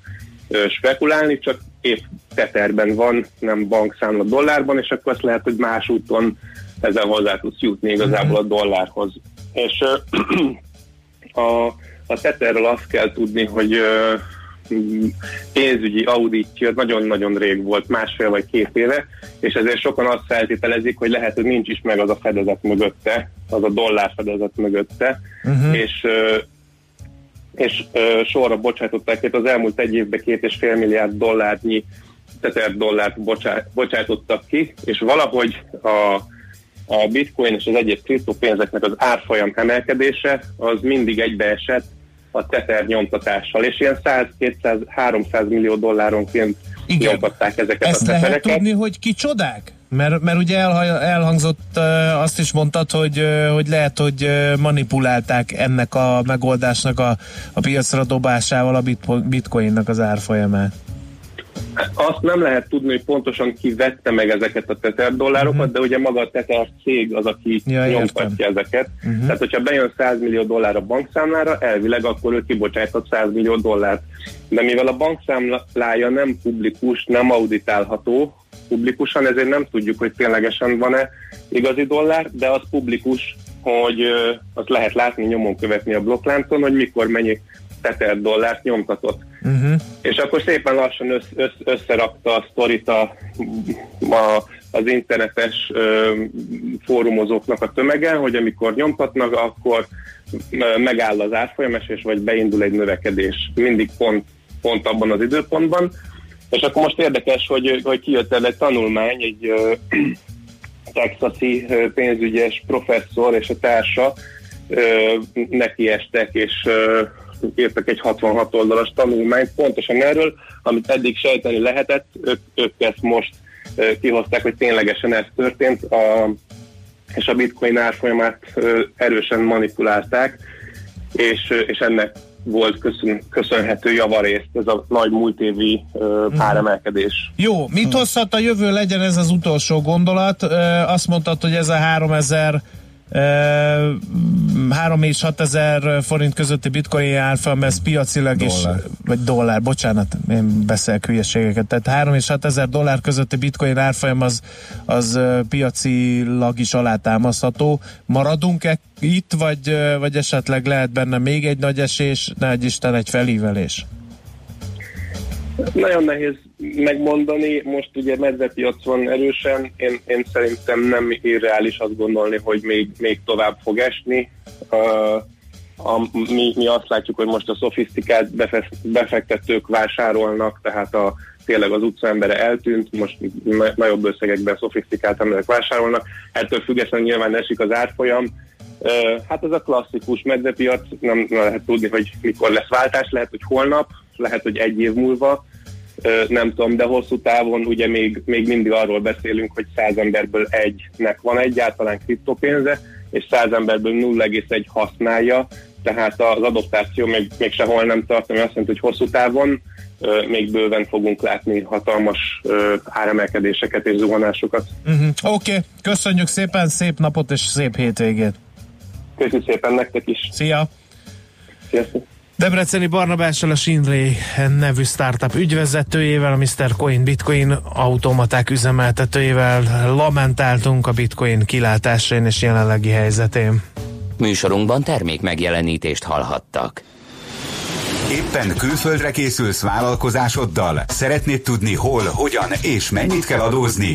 spekulálni, csak épp teterben van, nem bankszámla dollárban, és akkor azt lehet, hogy más úton ezzel hozzá tudsz jutni igazából a dollárhoz. És [CLEARS THROAT] a, a teterről azt kell tudni, hogy pénzügyi auditja nagyon-nagyon rég volt, másfél vagy két éve, és ezért sokan azt feltételezik, hogy lehet, hogy nincs is meg az a fedezet mögötte, az a dollár fedezet mögötte, Uh-huh. és és sorra bocsátották, itt az elmúlt egy évben két és fél milliárd dollárnyi teter dollárt bocsá, bocsátottak ki, és valahogy a, a bitcoin és az egyéb kriptopénzeknek az árfolyam emelkedése az mindig egybeesett a teter nyomtatással, és ilyen 100-200-300 millió dolláronként Igen. nyomtatták ezeket Ezt a lehet tetereket. tudni, hogy ki csodák? Mert, mert ugye elha- elhangzott, azt is mondtad, hogy, hogy lehet, hogy manipulálták ennek a megoldásnak a, a piacra dobásával a bit- bitcoinnak az árfolyamát. Azt nem lehet tudni, hogy pontosan ki vette meg ezeket a tether dollárokat, uh-huh. de ugye maga a tether cég az, aki Ja, nyomtatja ezeket. Mhm. Uh-huh. Tehát, hogyha bejön 100 millió dollár a bankszámlára, elvileg akkor ő kibocsájtott 100 millió dollárt. De mivel a bankszámlája nem publikus, nem auditálható publikusan, ezért nem tudjuk, hogy ténylegesen van-e igazi dollár, de az publikus, hogy azt lehet látni, nyomon követni a blokkláncon, hogy mikor mennyi tether dollárt nyomtatott Uh-huh. és akkor szépen lassan össz, össz, összerakta a sztorit a, a, az internetes ö, fórumozóknak a tömege, hogy amikor nyomtatnak, akkor megáll az árfolyamesés, vagy beindul egy növekedés. Mindig pont, pont abban az időpontban. És akkor most érdekes, hogy, hogy kijött el egy tanulmány, egy ö, [CLEARS THROAT] texasi pénzügyes professzor és a társa ö, nekiestek, és ö, írtak egy 66 oldalas tanulmányt pontosan erről, amit eddig sejteni lehetett, ők, ők ezt most kihozták, hogy ténylegesen ez történt, a, és a bitcoin árfolyamát erősen manipulálták, és, és ennek volt köszön, köszönhető javarészt ez a nagy múlt évi ö, áremelkedés. Jó, mit hozhat a jövő legyen ez az utolsó gondolat? Ö, Azt mondtad, hogy ez a 3000 3 és 6 ezer forint közötti bitcoin árfolyam, ez piacilag is, vagy dollár, bocsánat, én beszélek hülyeségeket, tehát 3 és 6 ezer dollár közötti bitcoin árfolyam az, az piacilag is alátámasztható. Maradunk-e itt, vagy, vagy esetleg lehet benne még egy nagy esés, ne egy Isten, egy felívelés? Nagyon nehéz megmondani, most ugye medvepiac van erősen, én, én szerintem nem irreális azt gondolni, hogy még, még tovább fog esni. Uh, a, mi, mi azt látjuk, hogy most a szofisztikált befe- befektetők vásárolnak, tehát a, tényleg az utcaembere eltűnt, most na- nagyobb összegekben szofisztikált emberek vásárolnak, ettől függetlenül nyilván esik az árfolyam. Hát ez a klasszikus medvepiac, nem, nem lehet tudni, hogy mikor lesz váltás, lehet, hogy holnap, lehet, hogy egy év múlva, nem tudom, de hosszú távon ugye még, még mindig arról beszélünk, hogy 100 emberből egynek van egyáltalán kriptopénze, és 100 emberből 0,1 használja, tehát az adoptáció még, még sehol nem tart, ami azt jelenti, hogy hosszú távon még bőven fogunk látni hatalmas áremelkedéseket és zuhanásokat. Uh-huh. Oké, okay. köszönjük szépen, szép napot és szép hétvégét. Köszönjük szépen nektek is. Szia! Sziasztok! Debreceni Barnabással a Shinray nevű startup ügyvezetőjével, a Mr. Coin Bitcoin automaták üzemeltetőjével lamentáltunk a Bitcoin kilátásán és jelenlegi helyzetén. Műsorunkban termék megjelenítést hallhattak. Éppen külföldre készülsz vállalkozásoddal? Szeretnéd tudni hol, hogyan és mennyit kell adózni?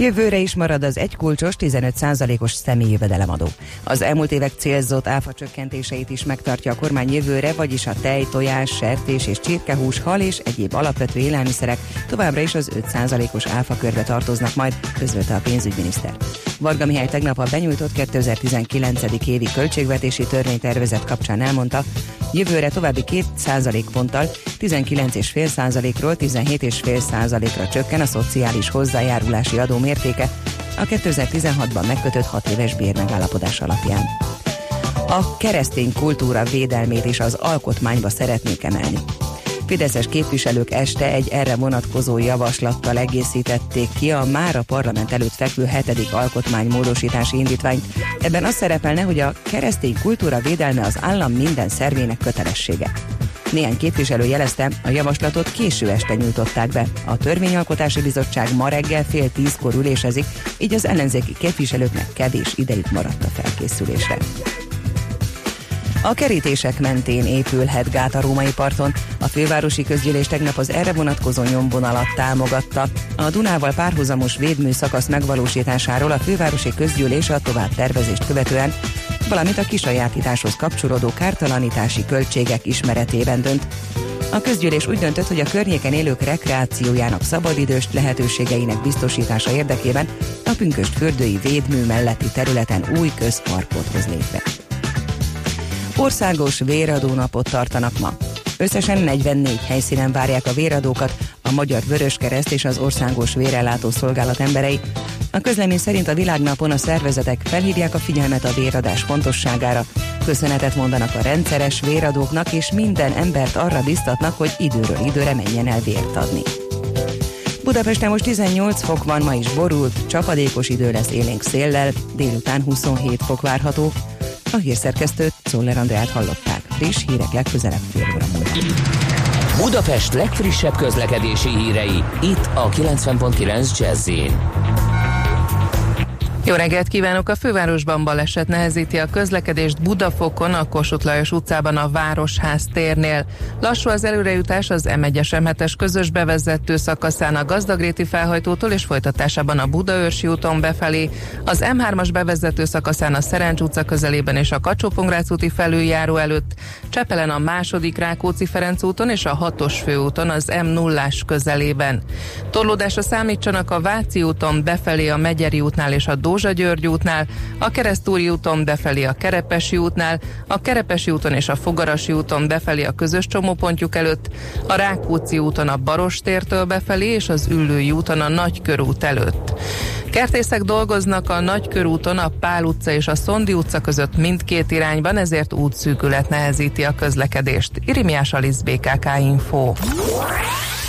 Jövőre is marad az egykulcsos 15%-os személyi jövedelemadó. Az elmúlt évek célzott áfa csökkentéseit is megtartja a kormány jövőre, vagyis a tej, tojás, sertés és csirkehús, hal és egyéb alapvető élelmiszerek továbbra is az 5%-os áfa körbe tartoznak majd, közölte a pénzügyminiszter. Varga Mihály tegnap a benyújtott 2019. évi költségvetési törvénytervezet kapcsán elmondta, jövőre további 2 ponttal 19,5%-ról 17,5%-ra csökken a szociális hozzájárulási adó mértéke, a 2016-ban megkötött 6 éves bérmegállapodás alapján. A keresztény kultúra védelmét is az alkotmányba szeretnék emelni. Fideszes képviselők este egy erre vonatkozó javaslattal egészítették ki a már a parlament előtt fekvő hetedik alkotmánymódosítási indítványt. Ebben az szerepelne, hogy a keresztény kultúra védelme az állam minden szervének kötelessége. Néhány képviselő jelezte, a javaslatot késő este nyújtották be. A Törvényalkotási Bizottság ma reggel fél tízkor ülésezik, így az ellenzéki képviselőknek kevés idejük maradt a felkészülésre. A kerítések mentén épülhet gát a római parton. A fővárosi közgyűlés tegnap az erre vonatkozó nyomvonalat támogatta. A Dunával párhuzamos védmű szakasz megvalósításáról a fővárosi közgyűlés a tovább tervezést követően valamint a kisajátításhoz kapcsolódó kártalanítási költségek ismeretében dönt. A közgyűlés úgy döntött, hogy a környéken élők rekreációjának szabadidős lehetőségeinek biztosítása érdekében a pünköst fürdői védmű melletti területen új közparkot hoz létre. Országos véradó napot tartanak ma. Összesen 44 helyszínen várják a véradókat a Magyar Vöröskereszt és az Országos Vérellátó Szolgálat emberei. A közlemény szerint a világnapon a szervezetek felhívják a figyelmet a véradás fontosságára, köszönetet mondanak a rendszeres véradóknak, és minden embert arra biztatnak, hogy időről időre menjen el vért adni. Budapesten most 18 fok van, ma is borult, csapadékos idő lesz élénk széllel, délután 27 fok várható. A hírszerkesztőt Szoller Andrát hallották. Friss hírek legközelebb fél óra múlva. Budapest legfrissebb közlekedési hírei, itt a 90.9 jazz jó reggelt kívánok! A fővárosban baleset nehezíti a közlekedést Budafokon, a Kossuth Lajos utcában a Városház térnél. Lassú az előrejutás az M1-es m közös bevezető szakaszán a Gazdagréti felhajtótól és folytatásában a Budaörsi úton befelé, az M3-as bevezető szakaszán a Szerencs utca közelében és a kacsó úti felüljáró előtt, Csepelen a második Rákóczi Ferenc úton és a 6-os főúton az m 0 közelében. Torlódásra számítsanak a Váci úton befelé a Megyeri útnál és a Dózsa György útnál, a Keresztúri úton befelé a Kerepesi útnál, a Kerepesi úton és a Fogarasi úton befelé a közös csomópontjuk előtt, a Rákóczi úton a Barostértől befelé és az Üllői úton a Nagykörút előtt. Kertészek dolgoznak a Nagykörúton, a Pál utca és a Szondi utca között mindkét irányban, ezért útszűkület nehezíti a közlekedést. Irimiás Alisz BKK Info.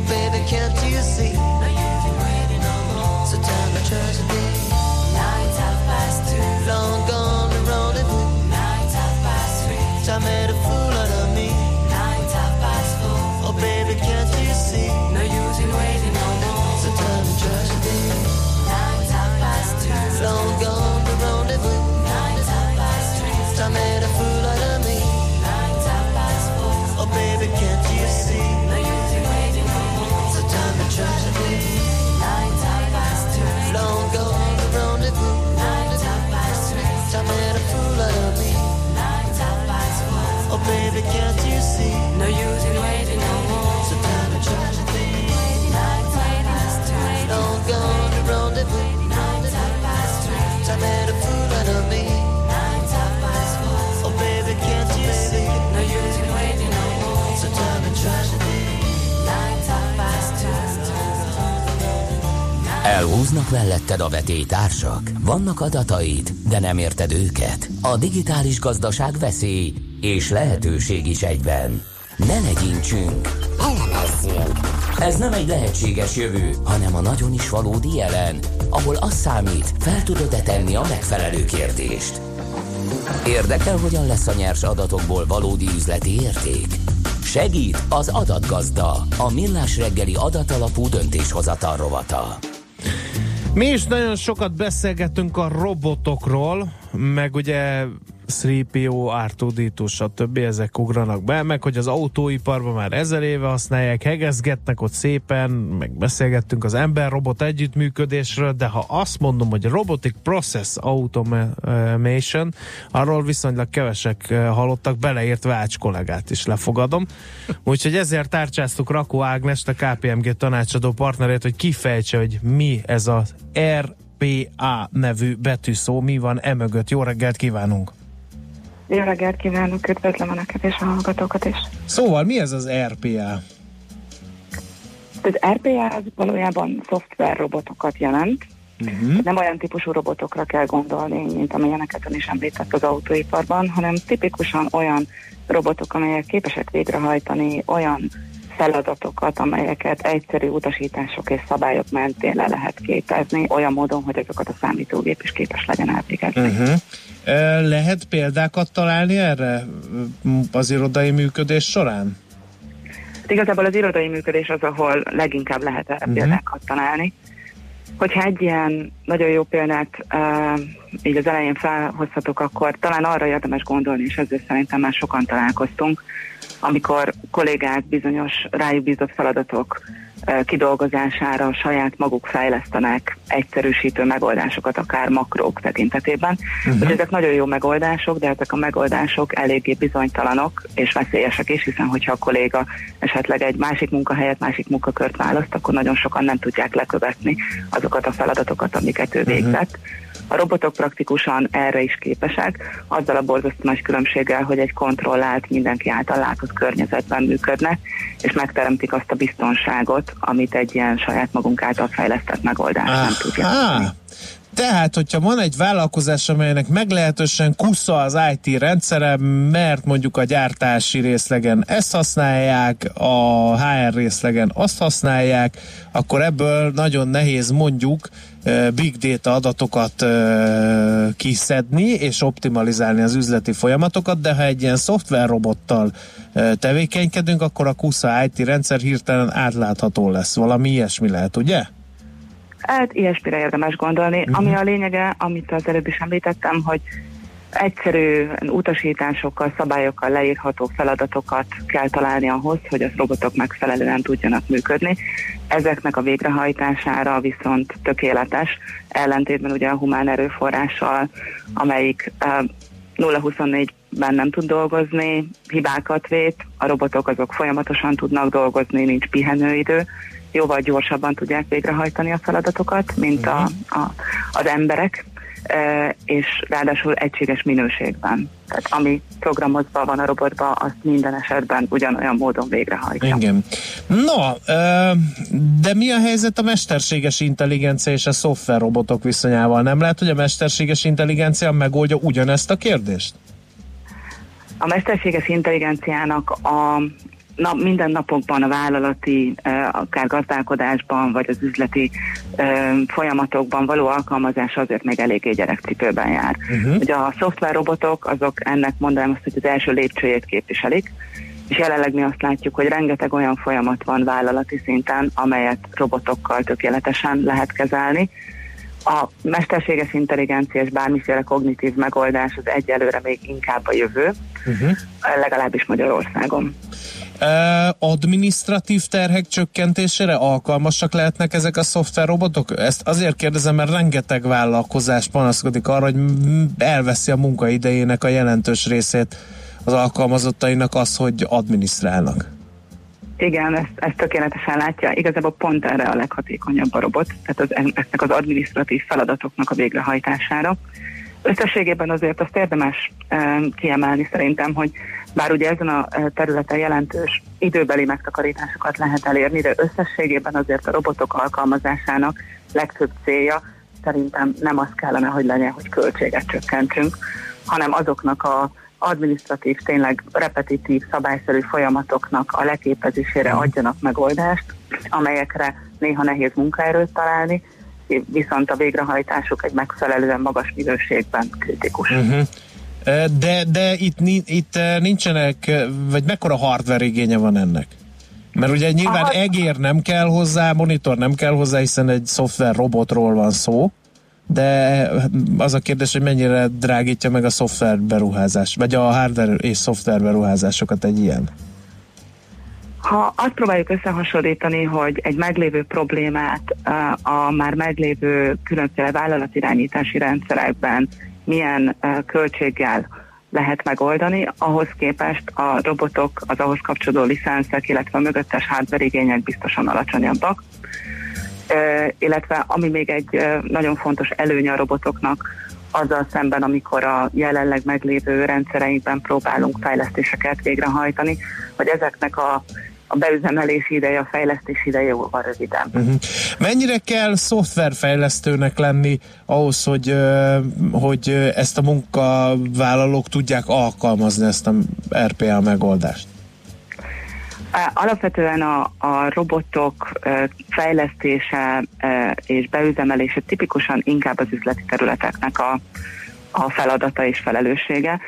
I made a fool Elhúznak melletted a vetélytársak? Vannak adataid, de nem érted őket? A digitális gazdaság veszély és lehetőség is egyben. Ne legyintsünk, elemezzünk. Ez nem egy lehetséges jövő, hanem a nagyon is valódi jelen, ahol az számít, fel tudod-e tenni a megfelelő kérdést. Érdekel, hogyan lesz a nyers adatokból valódi üzleti érték? Segít az adatgazda, a millás reggeli adatalapú döntéshozatal rovata. Mi is nagyon sokat beszélgetünk a robotokról, meg ugye 3PO, R2D2, stb. ezek ugranak be, meg hogy az autóiparban már ezer éve használják, hegezgetnek ott szépen, meg beszélgettünk az ember-robot együttműködésről, de ha azt mondom, hogy Robotic Process Automation, arról viszonylag kevesek eh, hallottak, beleért Vács kollégát is lefogadom. Úgyhogy ezért tárcsáztuk Rakó Ágnest, a KPMG tanácsadó partnerét, hogy kifejtse, hogy mi ez a RPA nevű betűszó, mi van emögött. Jó reggelt kívánunk! Jó reggelt kívánok, üdvözlöm a neked és a hallgatókat is. Szóval mi ez az RPA? Az RPA az valójában szoftver robotokat jelent. Uh-huh. Nem olyan típusú robotokra kell gondolni, mint amilyeneket ön is említett az autóiparban, hanem tipikusan olyan robotok, amelyek képesek végrehajtani olyan feladatokat, amelyeket egyszerű utasítások és szabályok mentén le lehet képezni, olyan módon, hogy azokat a számítógép is képes legyen elvégezni. Uh-huh. Lehet példákat találni erre az irodai működés során? Igazából az irodai működés az, ahol leginkább lehet erre uh-huh. példákat találni. Hogyha egy ilyen nagyon jó példát uh, így az elején felhozhatok, akkor talán arra érdemes gondolni, és ezzel szerintem már sokan találkoztunk, amikor kollégák bizonyos rájuk bízott feladatok kidolgozására saját maguk fejlesztenek egyszerűsítő megoldásokat, akár makrók tekintetében. Uh-huh. ezek nagyon jó megoldások, de ezek a megoldások eléggé bizonytalanok és veszélyesek is, hiszen hogyha a kolléga esetleg egy másik munkahelyet, másik munkakört választ, akkor nagyon sokan nem tudják lekövetni azokat a feladatokat, amiket ő végzett. Uh-huh. A robotok praktikusan erre is képesek, azzal a borzasztó nagy különbséggel, hogy egy kontrollált, mindenki által látott környezetben működnek, és megteremtik azt a biztonságot, amit egy ilyen saját magunk által fejlesztett megoldás ah, nem tudja. Tehát, hogyha van egy vállalkozás, amelynek meglehetősen kusza az IT rendszere, mert mondjuk a gyártási részlegen ezt használják, a HR részlegen azt használják, akkor ebből nagyon nehéz mondjuk big data adatokat kiszedni és optimalizálni az üzleti folyamatokat, de ha egy ilyen szoftverrobottal tevékenykedünk, akkor a KUSA IT rendszer hirtelen átlátható lesz. Valami ilyesmi lehet, ugye? Hát ilyesmire érdemes gondolni. Uh-huh. Ami a lényege, amit az előbb is említettem, hogy egyszerű utasításokkal, szabályokkal leírható feladatokat kell találni ahhoz, hogy a robotok megfelelően tudjanak működni. Ezeknek a végrehajtására viszont tökéletes, ellentétben ugye a humán erőforrással, amelyik uh, 0-24-ben nem tud dolgozni, hibákat vét, a robotok azok folyamatosan tudnak dolgozni, nincs pihenőidő, jóval gyorsabban tudják végrehajtani a feladatokat, mint a, a, az emberek, és ráadásul egységes minőségben. Tehát ami programozva van a robotba, azt minden esetben ugyanolyan módon végrehajtja. Igen. No, de mi a helyzet a mesterséges intelligencia és a szoftverrobotok viszonyával? Nem lehet, hogy a mesterséges intelligencia megoldja ugyanezt a kérdést? A mesterséges intelligenciának a na, minden napokban a vállalati, akár gazdálkodásban, vagy az üzleti folyamatokban való alkalmazás azért még eléggé gyerekcipőben jár. Uh-huh. Ugye a szoftverrobotok azok ennek mondanám azt, hogy az első lépcsőjét képviselik, és jelenleg mi azt látjuk, hogy rengeteg olyan folyamat van vállalati szinten, amelyet robotokkal tökéletesen lehet kezelni. A mesterséges intelligencia és bármiféle kognitív megoldás az egyelőre még inkább a jövő, uh-huh. legalábbis Magyarországon administratív terhek csökkentésére alkalmasak lehetnek ezek a szoftverrobotok? Ezt azért kérdezem, mert rengeteg vállalkozás panaszkodik arra, hogy elveszi a munkaidejének a jelentős részét az alkalmazottainak az, hogy adminisztrálnak. Igen, ezt, ezt tökéletesen látja. Igazából pont erre a leghatékonyabb a robot, tehát az, ezeknek az administratív feladatoknak a végrehajtására. Összességében azért azt érdemes kiemelni szerintem, hogy bár ugye ezen a területen jelentős időbeli megtakarításokat lehet elérni, de összességében azért a robotok alkalmazásának legfőbb célja szerintem nem az kellene, hogy legyen, hogy költséget csökkentsünk, hanem azoknak a administratív, tényleg repetitív, szabályszerű folyamatoknak a leképezésére adjanak megoldást, amelyekre néha nehéz munkaerőt találni, viszont a végrehajtásuk egy megfelelően magas minőségben kritikus. Uh-huh. De, de itt, itt nincsenek, vagy mekkora hardware igénye van ennek? Mert ugye nyilván Aha. egér nem kell hozzá, monitor nem kell hozzá, hiszen egy szoftver robotról van szó, de az a kérdés, hogy mennyire drágítja meg a szoftver beruházás, vagy a hardware és szoftver beruházásokat egy ilyen? Ha azt próbáljuk összehasonlítani, hogy egy meglévő problémát a már meglévő különféle vállalatirányítási rendszerekben milyen költséggel lehet megoldani, ahhoz képest a robotok, az ahhoz kapcsolódó licenszek, illetve a mögöttes hardware igények biztosan alacsonyabbak. Illetve ami még egy nagyon fontos előnye a robotoknak, azzal szemben, amikor a jelenleg meglévő rendszereinkben próbálunk fejlesztéseket végrehajtani, hogy ezeknek a a beüzemelési ideje, a fejlesztési ideje jóval rövidebb. Uh-huh. Mennyire kell szoftverfejlesztőnek lenni ahhoz, hogy, hogy ezt a munkavállalók tudják alkalmazni ezt a RPA megoldást? Alapvetően a, a robotok fejlesztése és beüzemelése tipikusan inkább az üzleti területeknek a, a feladata és felelőssége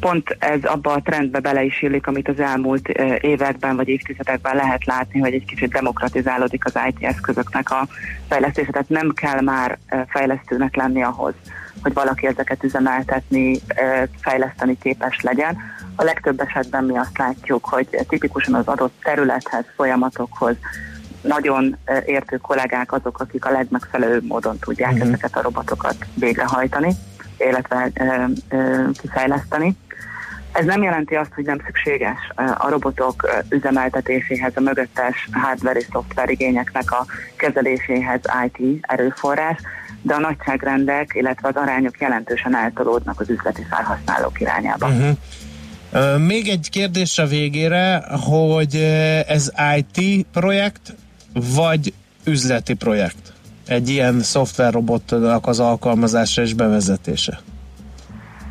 pont ez abba a trendbe bele is illik, amit az elmúlt években vagy évtizedekben lehet látni, hogy egy kicsit demokratizálódik az IT eszközöknek a fejlesztése, tehát nem kell már fejlesztőnek lenni ahhoz, hogy valaki ezeket üzemeltetni, fejleszteni képes legyen. A legtöbb esetben mi azt látjuk, hogy tipikusan az adott területhez, folyamatokhoz nagyon értő kollégák azok, akik a legmegfelelőbb módon tudják uh-huh. ezeket a robotokat végrehajtani, illetve kifejleszteni. Ez nem jelenti azt, hogy nem szükséges a robotok üzemeltetéséhez, a mögöttes hardware és szoftver igényeknek a kezeléséhez IT erőforrás, de a nagyságrendek, illetve az arányok jelentősen eltolódnak az üzleti felhasználók irányába. Uh-huh. Még egy kérdés a végére, hogy ez IT projekt, vagy üzleti projekt? Egy ilyen szoftverrobotnak az alkalmazása és bevezetése?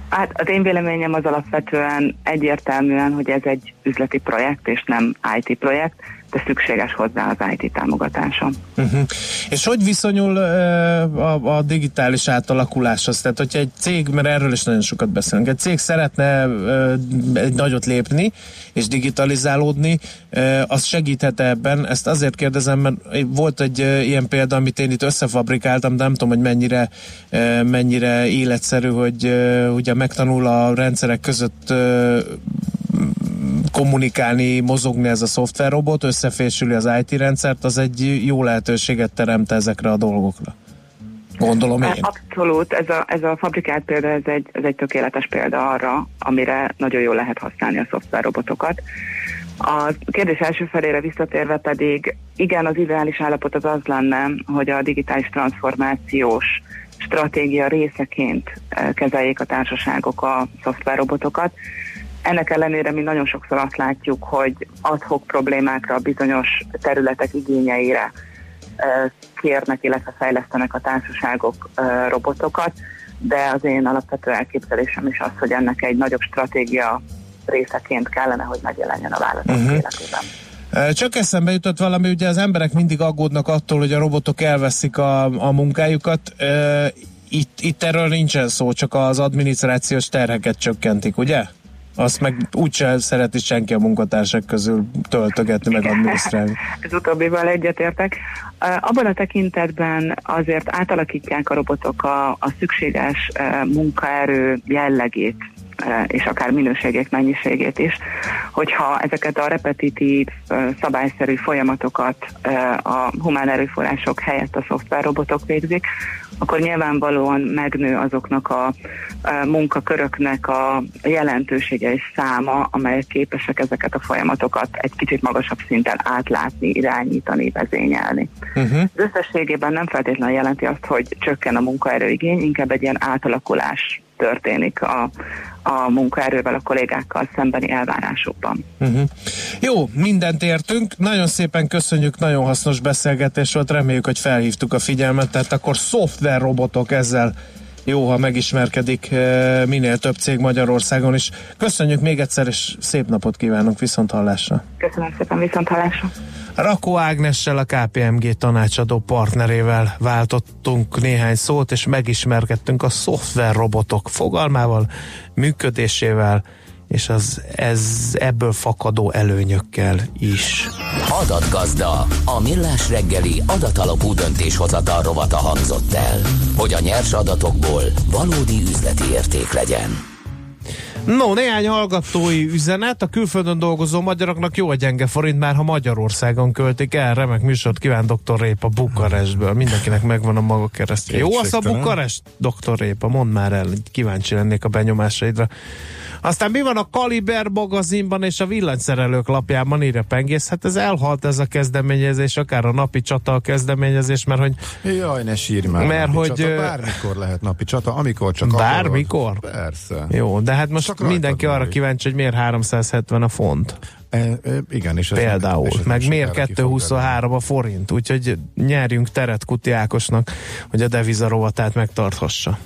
Hát az én véleményem az alapvetően egyértelműen, hogy ez egy üzleti projekt, és nem IT projekt de szükséges hozzá az IT támogatása. Uh-huh. És hogy viszonyul uh, a, a digitális átalakuláshoz? Tehát, hogyha egy cég, mert erről is nagyon sokat beszélünk, egy cég szeretne uh, egy nagyot lépni és digitalizálódni, uh, az segíthet ebben? Ezt azért kérdezem, mert volt egy uh, ilyen példa, amit én itt összefabrikáltam, de nem tudom, hogy mennyire, uh, mennyire életszerű, hogy uh, ugye megtanul a rendszerek között uh, kommunikálni, mozogni ez a szoftverrobot, összefésüli az IT rendszert, az egy jó lehetőséget teremt ezekre a dolgokra. Gondolom én. Abszolút, ez a, ez a fabrikált példa, ez egy, ez egy tökéletes példa arra, amire nagyon jól lehet használni a szoftverrobotokat. A kérdés első felére visszatérve pedig, igen, az ideális állapot az az lenne, hogy a digitális transformációs stratégia részeként eh, kezeljék a társaságok a szoftverrobotokat, ennek ellenére mi nagyon sokszor azt látjuk, hogy adhok problémákra, bizonyos területek igényeire kérnek, illetve fejlesztenek a társaságok robotokat, de az én alapvető elképzelésem is az, hogy ennek egy nagyobb stratégia részeként kellene, hogy megjelenjen a vállalatok uh-huh. életében. Csak eszembe jutott valami, ugye az emberek mindig aggódnak attól, hogy a robotok elveszik a, a munkájukat. Itt, itt erről nincsen szó, csak az adminisztrációs terheket csökkentik, ugye? Azt meg úgyse szereti senki a munkatársak közül töltögetni, meg adminisztrálni. [LAUGHS] Ez utóbbival egyetértek. Abban a tekintetben azért átalakítják a robotok a, a szükséges munkaerő jellegét és akár minőségét, mennyiségét is, hogyha ezeket a repetitív, szabályszerű folyamatokat a humán erőforrások helyett a szoftverrobotok végzik, akkor nyilvánvalóan megnő azoknak a munkaköröknek a jelentősége és száma, amelyek képesek ezeket a folyamatokat egy kicsit magasabb szinten átlátni, irányítani, vezényelni. Uh-huh. Az összességében nem feltétlenül jelenti azt, hogy csökken a munkaerőigény, inkább egy ilyen átalakulás történik a, a munkaerővel, a kollégákkal szembeni elvárásokban. Uh-huh. Jó, mindent értünk. Nagyon szépen köszönjük, nagyon hasznos beszélgetés volt. Reméljük, hogy felhívtuk a figyelmet. Tehát akkor szoftver robotok ezzel jó, ha megismerkedik eh, minél több cég Magyarországon is. Köszönjük még egyszer, és szép napot kívánunk viszont hallásra. Köszönöm szépen, viszont hallásra. Rakó Ágnessel, a KPMG tanácsadó partnerével váltottunk néhány szót, és megismerkedtünk a szoftverrobotok fogalmával, működésével, és az ez ebből fakadó előnyökkel is. Adatgazda, a millás reggeli adatalapú döntéshozatal rovata hangzott el, hogy a nyers adatokból valódi üzleti érték legyen. No, néhány hallgatói üzenet. A külföldön dolgozó magyaroknak jó a gyenge forint, már ha Magyarországon költik el. Remek műsort kíván Dr. Répa Bukarestből. Mindenkinek megvan a maga keresztje. Jó az a Bukarest, Dr. Répa? Mondd már el, kíváncsi lennék a benyomásaidra. Aztán mi van a Kaliber magazinban és a villanyszerelők lapjában írja Pengész? Hát ez elhalt ez a kezdeményezés, akár a napi csata a kezdeményezés, mert hogy... Jaj, ne sírj már. Mert hogy... Csata, bármikor lehet napi csata, amikor csak Bármikor? Akarod. Persze. Jó, de hát most Csak mindenki arra múlik. kíváncsi, hogy miért 370 a font. E, e, igen, és ez Például. nem, és meg miért sokára ki fog 223 a forint? Úgyhogy nyerjünk teret Kuti Ákosnak, hogy a deviza rovatát megtarthassa.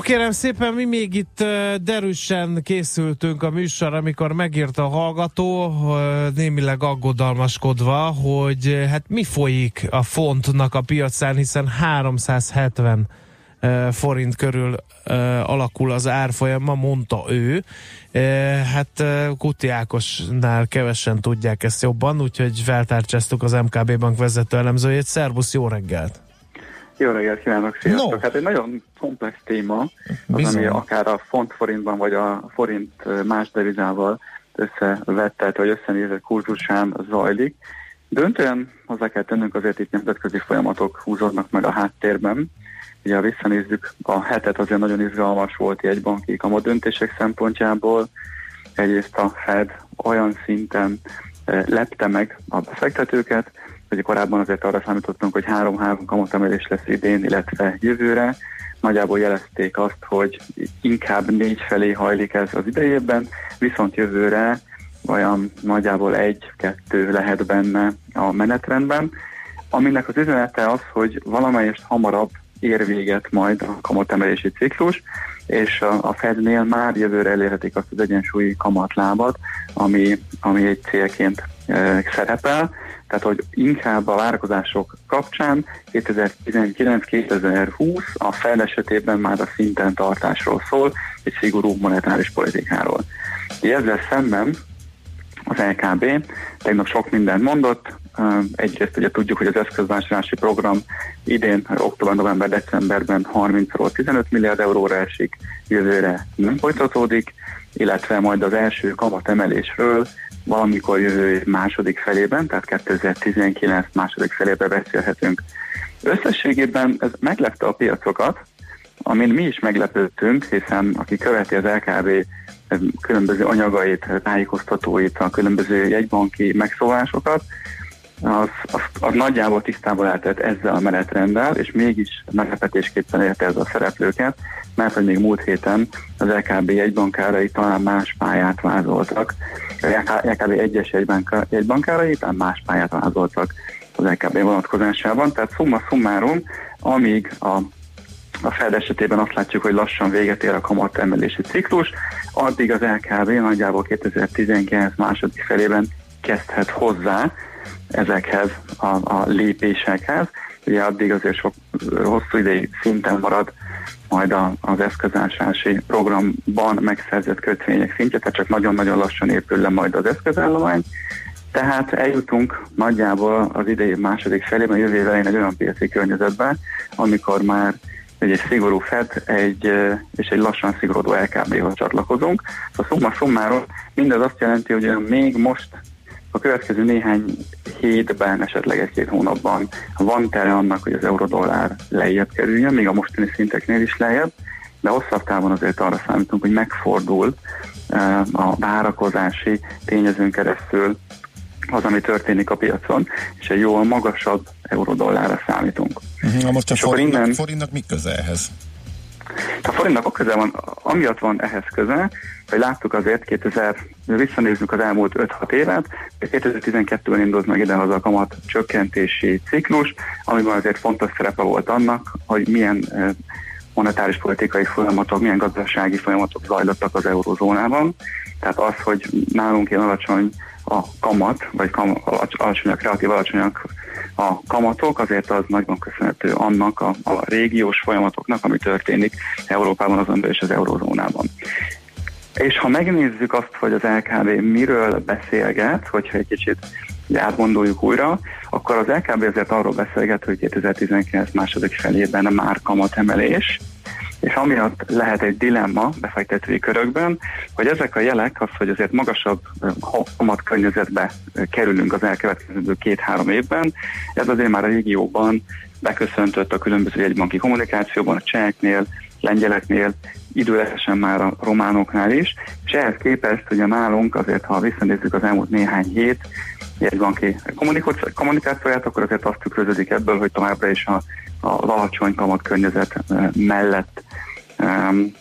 No kérem szépen, mi még itt derűsen készültünk a műsor, amikor megírta a hallgató, némileg aggodalmaskodva, hogy hát mi folyik a fontnak a piacán, hiszen 370 e, forint körül alakul az árfolyama, mondta ő. Hát Kuti Ákosnál kevesen tudják ezt jobban, úgyhogy feltárcsáztuk az MKB bank vezető elemzőjét. Szervusz, jó reggelt! Jó reggelt kívánok, sziasztok! No. Hát egy nagyon komplex téma, az, Bizony. ami akár a font forintban, vagy a forint más devizával összevettet, vagy összenézett kurzusán zajlik. Döntően hozzá kell tennünk azért itt nemzetközi folyamatok húzódnak meg a háttérben. Ugye, ha visszanézzük, a hetet azért nagyon izgalmas volt egy banki kamat döntések szempontjából. Egyrészt a Fed olyan szinten lepte meg a befektetőket, hogy korábban azért arra számítottunk, hogy három-három kamatemelés lesz idén, illetve jövőre. Nagyjából jelezték azt, hogy inkább négy felé hajlik ez az idejében, viszont jövőre olyan nagyjából egy-kettő lehet benne a menetrendben, aminek az üzenete az, hogy valamelyest hamarabb ér véget majd a kamatemelési ciklus, és a, a Fednél már jövőre elérhetik azt az egyensúlyi kamatlábat, ami, ami egy célként e, szerepel. Tehát, hogy inkább a várakozások kapcsán 2019-2020 a Fed esetében már a szinten tartásról szól, egy szigorú monetáris politikáról. Ezzel szemben az LKB tegnap sok mindent mondott, Egyrészt ugye tudjuk, hogy az eszközvásárlási program idén, október, november, decemberben 30-ról 15 milliárd euróra esik, jövőre nem folytatódik, illetve majd az első kamatemelésről valamikor jövő második felében, tehát 2019 második felében beszélhetünk. Összességében ez meglepte a piacokat, amin mi is meglepődtünk, hiszen aki követi az LKB különböző anyagait, tájékoztatóit, a különböző jegybanki megszólásokat, az, az, az nagyjából tisztában lehetett ezzel a menetrenddel, és mégis meglepetésképpen érte ez a szereplőket, mert hogy még múlt héten az LKB jegybankárai talán más pályát vázoltak, LKB egyes jegybankárai talán más pályát vázoltak az LKB vonatkozásában, tehát szumma summarum, amíg a a Fed esetében azt látjuk, hogy lassan véget ér a kamat emelési ciklus, addig az LKB nagyjából 2019 második felében kezdhet hozzá ezekhez a, a lépésekhez. Ugye addig azért sok hosszú ideig szinten marad majd a, az eszközállási programban megszerzett kötvények szintje, tehát csak nagyon-nagyon lassan épül le majd az eszközállomány. Tehát eljutunk nagyjából az idei második felében, jövő egy olyan piaci környezetbe, amikor már egy, egy szigorú Fed egy, és egy lassan szigorodó LKB-hoz csatlakozunk. A szumma szummáról mindez azt jelenti, hogy még most a következő néhány hétben, esetleg egy-két hónapban van tere annak, hogy az eurodollár lejjebb kerüljön, még a mostani szinteknél is lejjebb, de hosszabb távon azért arra számítunk, hogy megfordul a várakozási tényezőn keresztül az, ami történik a piacon, és egy jóval magasabb eurodollárra számítunk. Mhm, Na most a forintnak, innen- forintnak mi köze ehhez? A forintnak a köze van, amiatt van ehhez köze, hogy láttuk azért 2000, visszanézzük az elmúlt 5-6 évet, 2012-ben indult meg idehaza a kamat csökkentési ciklus, amiben azért fontos szerepe volt annak, hogy milyen eh, monetáris politikai folyamatok, milyen gazdasági folyamatok zajlottak az eurozónában. Tehát az, hogy nálunk ilyen alacsony a kamat, vagy kam, alacs, alacsonyak, relatív alacsonyak a kamatok, azért az nagyban köszönhető annak a, a régiós folyamatoknak, ami történik Európában, azon és az eurozónában. És ha megnézzük azt, hogy az LKB miről beszélget, hogyha egy kicsit átgondoljuk újra, akkor az LKB azért arról beszélget, hogy 2019 második felében már kamatemelés, és amiatt lehet egy dilemma befektetői körökben, hogy ezek a jelek az, hogy azért magasabb kamat környezetbe kerülünk az elkövetkező két-három évben, ez azért már a régióban beköszöntött a különböző jegybanki kommunikációban, a cseheknél, lengyeleknél, időlegesen már a románoknál is, és ehhez képest ugye nálunk azért, ha visszanézzük az elmúlt néhány hét jegybanki kommunikáció- kommunikációját, akkor azért azt tükröződik ebből, hogy továbbra is a, a alacsony kamat környezet mellett um,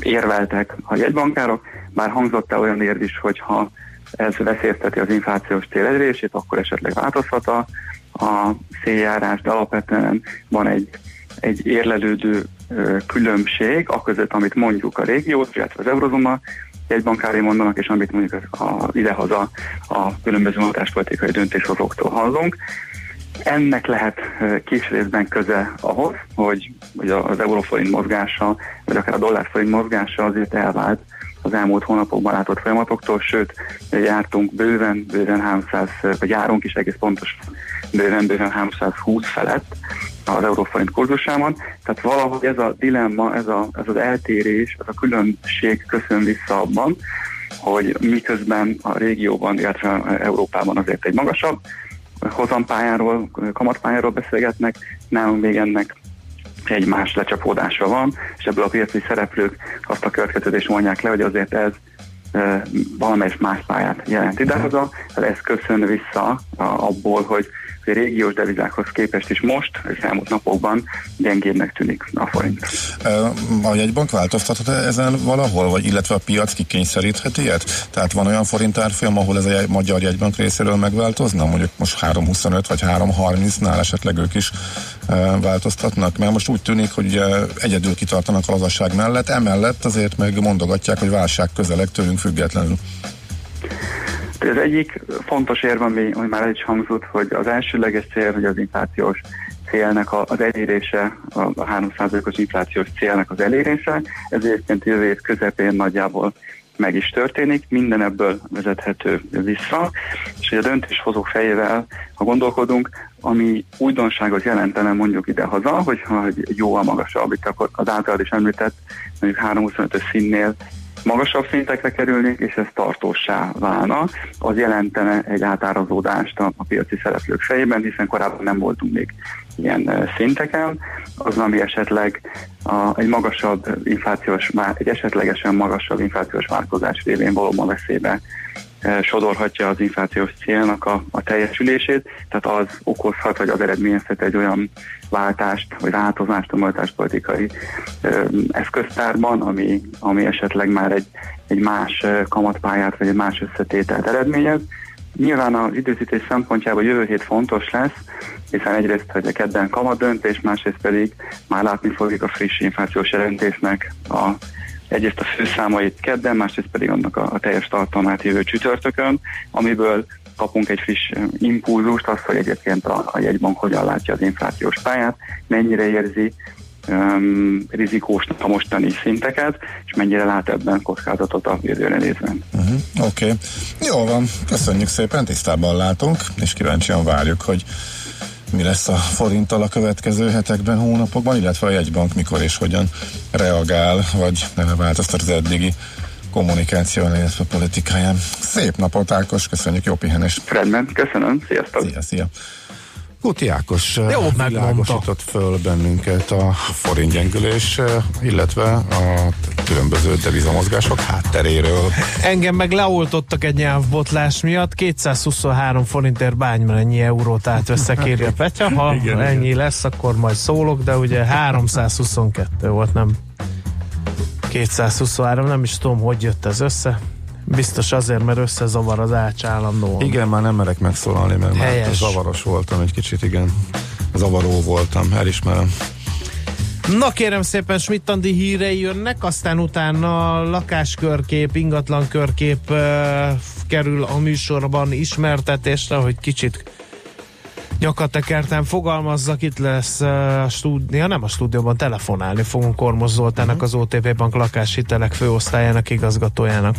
érveltek a jegybankárok, bár hangzott el olyan érv is, hogy ha ez veszélyezteti az inflációs cél elérését, akkor esetleg változhat a, a széljárás, de alapvetően van egy, egy érlelődő különbség, aközött, amit mondjuk a régió, illetve az eurozóna jegybankári mondanak, és amit mondjuk a, a, idehaza a különböző hatáspolitikai döntéshozóktól hallunk. ennek lehet kis részben köze ahhoz, hogy, hogy az euróforint mozgása, vagy akár a dollárforint mozgása azért elvált az elmúlt hónapokban látott folyamatoktól, sőt, jártunk bőven, bőven 300, vagy járunk is egész pontos bőven, bőven 320 felett az euróforint kurzusában. Tehát valahogy ez a dilemma, ez, a, ez az eltérés, ez a különbség köszön vissza abban, hogy miközben a régióban, illetve Európában azért egy magasabb hozampályáról, kamatpályáról beszélgetnek, nálunk még ennek egy más lecsapódása van, és ebből a piaci szereplők azt a következtetést mondják le, hogy azért ez valamelyes más pályát jelent idehaza, ez köszön vissza a, abból, hogy a régiós devizákhoz képest is most, az elmúlt napokban gyengébbnek tűnik a forint. A jegybank változtathat ezen valahol, vagy illetve a piac kikényszeríthet ilyet? Tehát van olyan forint árfolyam, ahol ez a jegy, magyar jegybank részéről megváltozna? Mondjuk most 3.25 vagy 3.30-nál esetleg ők is változtatnak? Mert most úgy tűnik, hogy egyedül kitartanak a lazasság mellett, emellett azért meg mondogatják, hogy válság közeleg tőlünk függetlenül. Az egyik fontos érv, ami, ami már el is hangzott, hogy az elsőleges cél, hogy az inflációs célnak az elérése, a 3%-os inflációs célnak az elérése, ez egyébként jövő év közepén nagyjából meg is történik, minden ebből vezethető vissza, és hogy a döntéshozók fejével, ha gondolkodunk, ami újdonságot jelentene mondjuk ide-haza, hogyha jóval magasabb, itt akkor az általad is említett, mondjuk 325-ös színnél magasabb szintekre kerülnék, és ez tartósá válna, az jelentene egy átárazódást a, a piaci szereplők fejében, hiszen korábban nem voltunk még ilyen szinteken, az, ami esetleg a, egy magasabb inflációs, egy esetlegesen magasabb inflációs változás révén valóban veszélybe sodorhatja az inflációs célnak a, a teljesülését, tehát az okozhat, vagy az eredményezhet egy olyan váltást, vagy változást a monetáspolitikai eszköztárban, ami, ami esetleg már egy, egy más kamatpályát, vagy egy más összetételt eredményez. Nyilván az időzítés szempontjából jövő hét fontos lesz, hiszen egyrészt, hogy a kedden kamat döntés, másrészt pedig már látni fogjuk a friss inflációs jelentésnek a egyrészt a főszámait kedden, másrészt pedig annak a, a teljes tartalmát jövő csütörtökön, amiből kapunk egy friss impulzust, azt, hogy egyébként a, a jegybank hogyan látja az inflációs pályát, mennyire érzi um, rizikósnak a mostani szinteket, és mennyire lát ebben kockázatot a jövőre nézve. Uh-huh, Oké, okay. jó van, köszönjük szépen, tisztában látunk, és kíváncsian várjuk, hogy mi lesz a forinttal a következő hetekben, hónapokban, illetve a jegybank mikor és hogyan reagál, vagy változtat az eddigi kommunikáción, illetve politikáján. Szép napot, Ákos, köszönjük, jó pihenést! Rendben, köszönöm, sziasztok! Szia, szia! Kuti Ákos Jó, világosított föl bennünket a forint gyengülés, illetve a különböző devizamozgások hátteréről. Engem meg leoltottak egy nyelvbotlás miatt, 223 forintért bármennyi eurót átveszek a [LAUGHS] Petya, ha igen, ennyi igen. lesz, akkor majd szólok, de ugye 322 volt, nem 223, nem is tudom, hogy jött ez össze. Biztos azért, mert összezavar az ács állandóan. Igen, már nem merek megszólalni, mert Helyes. már zavaros voltam egy kicsit, igen. Zavaró voltam, elismerem. Na kérem szépen, Smittandi hírei jönnek, aztán utána lakáskörkép, ingatlan körkép uh, kerül a műsorban ismertetésre, hogy kicsit nyakatekerten fogalmazzak, itt lesz a stúdió, nem a stúdióban, telefonálni fogunk Kormos Zoltának, uh-huh. az OTP Bank lakáshitelek főosztályának igazgatójának.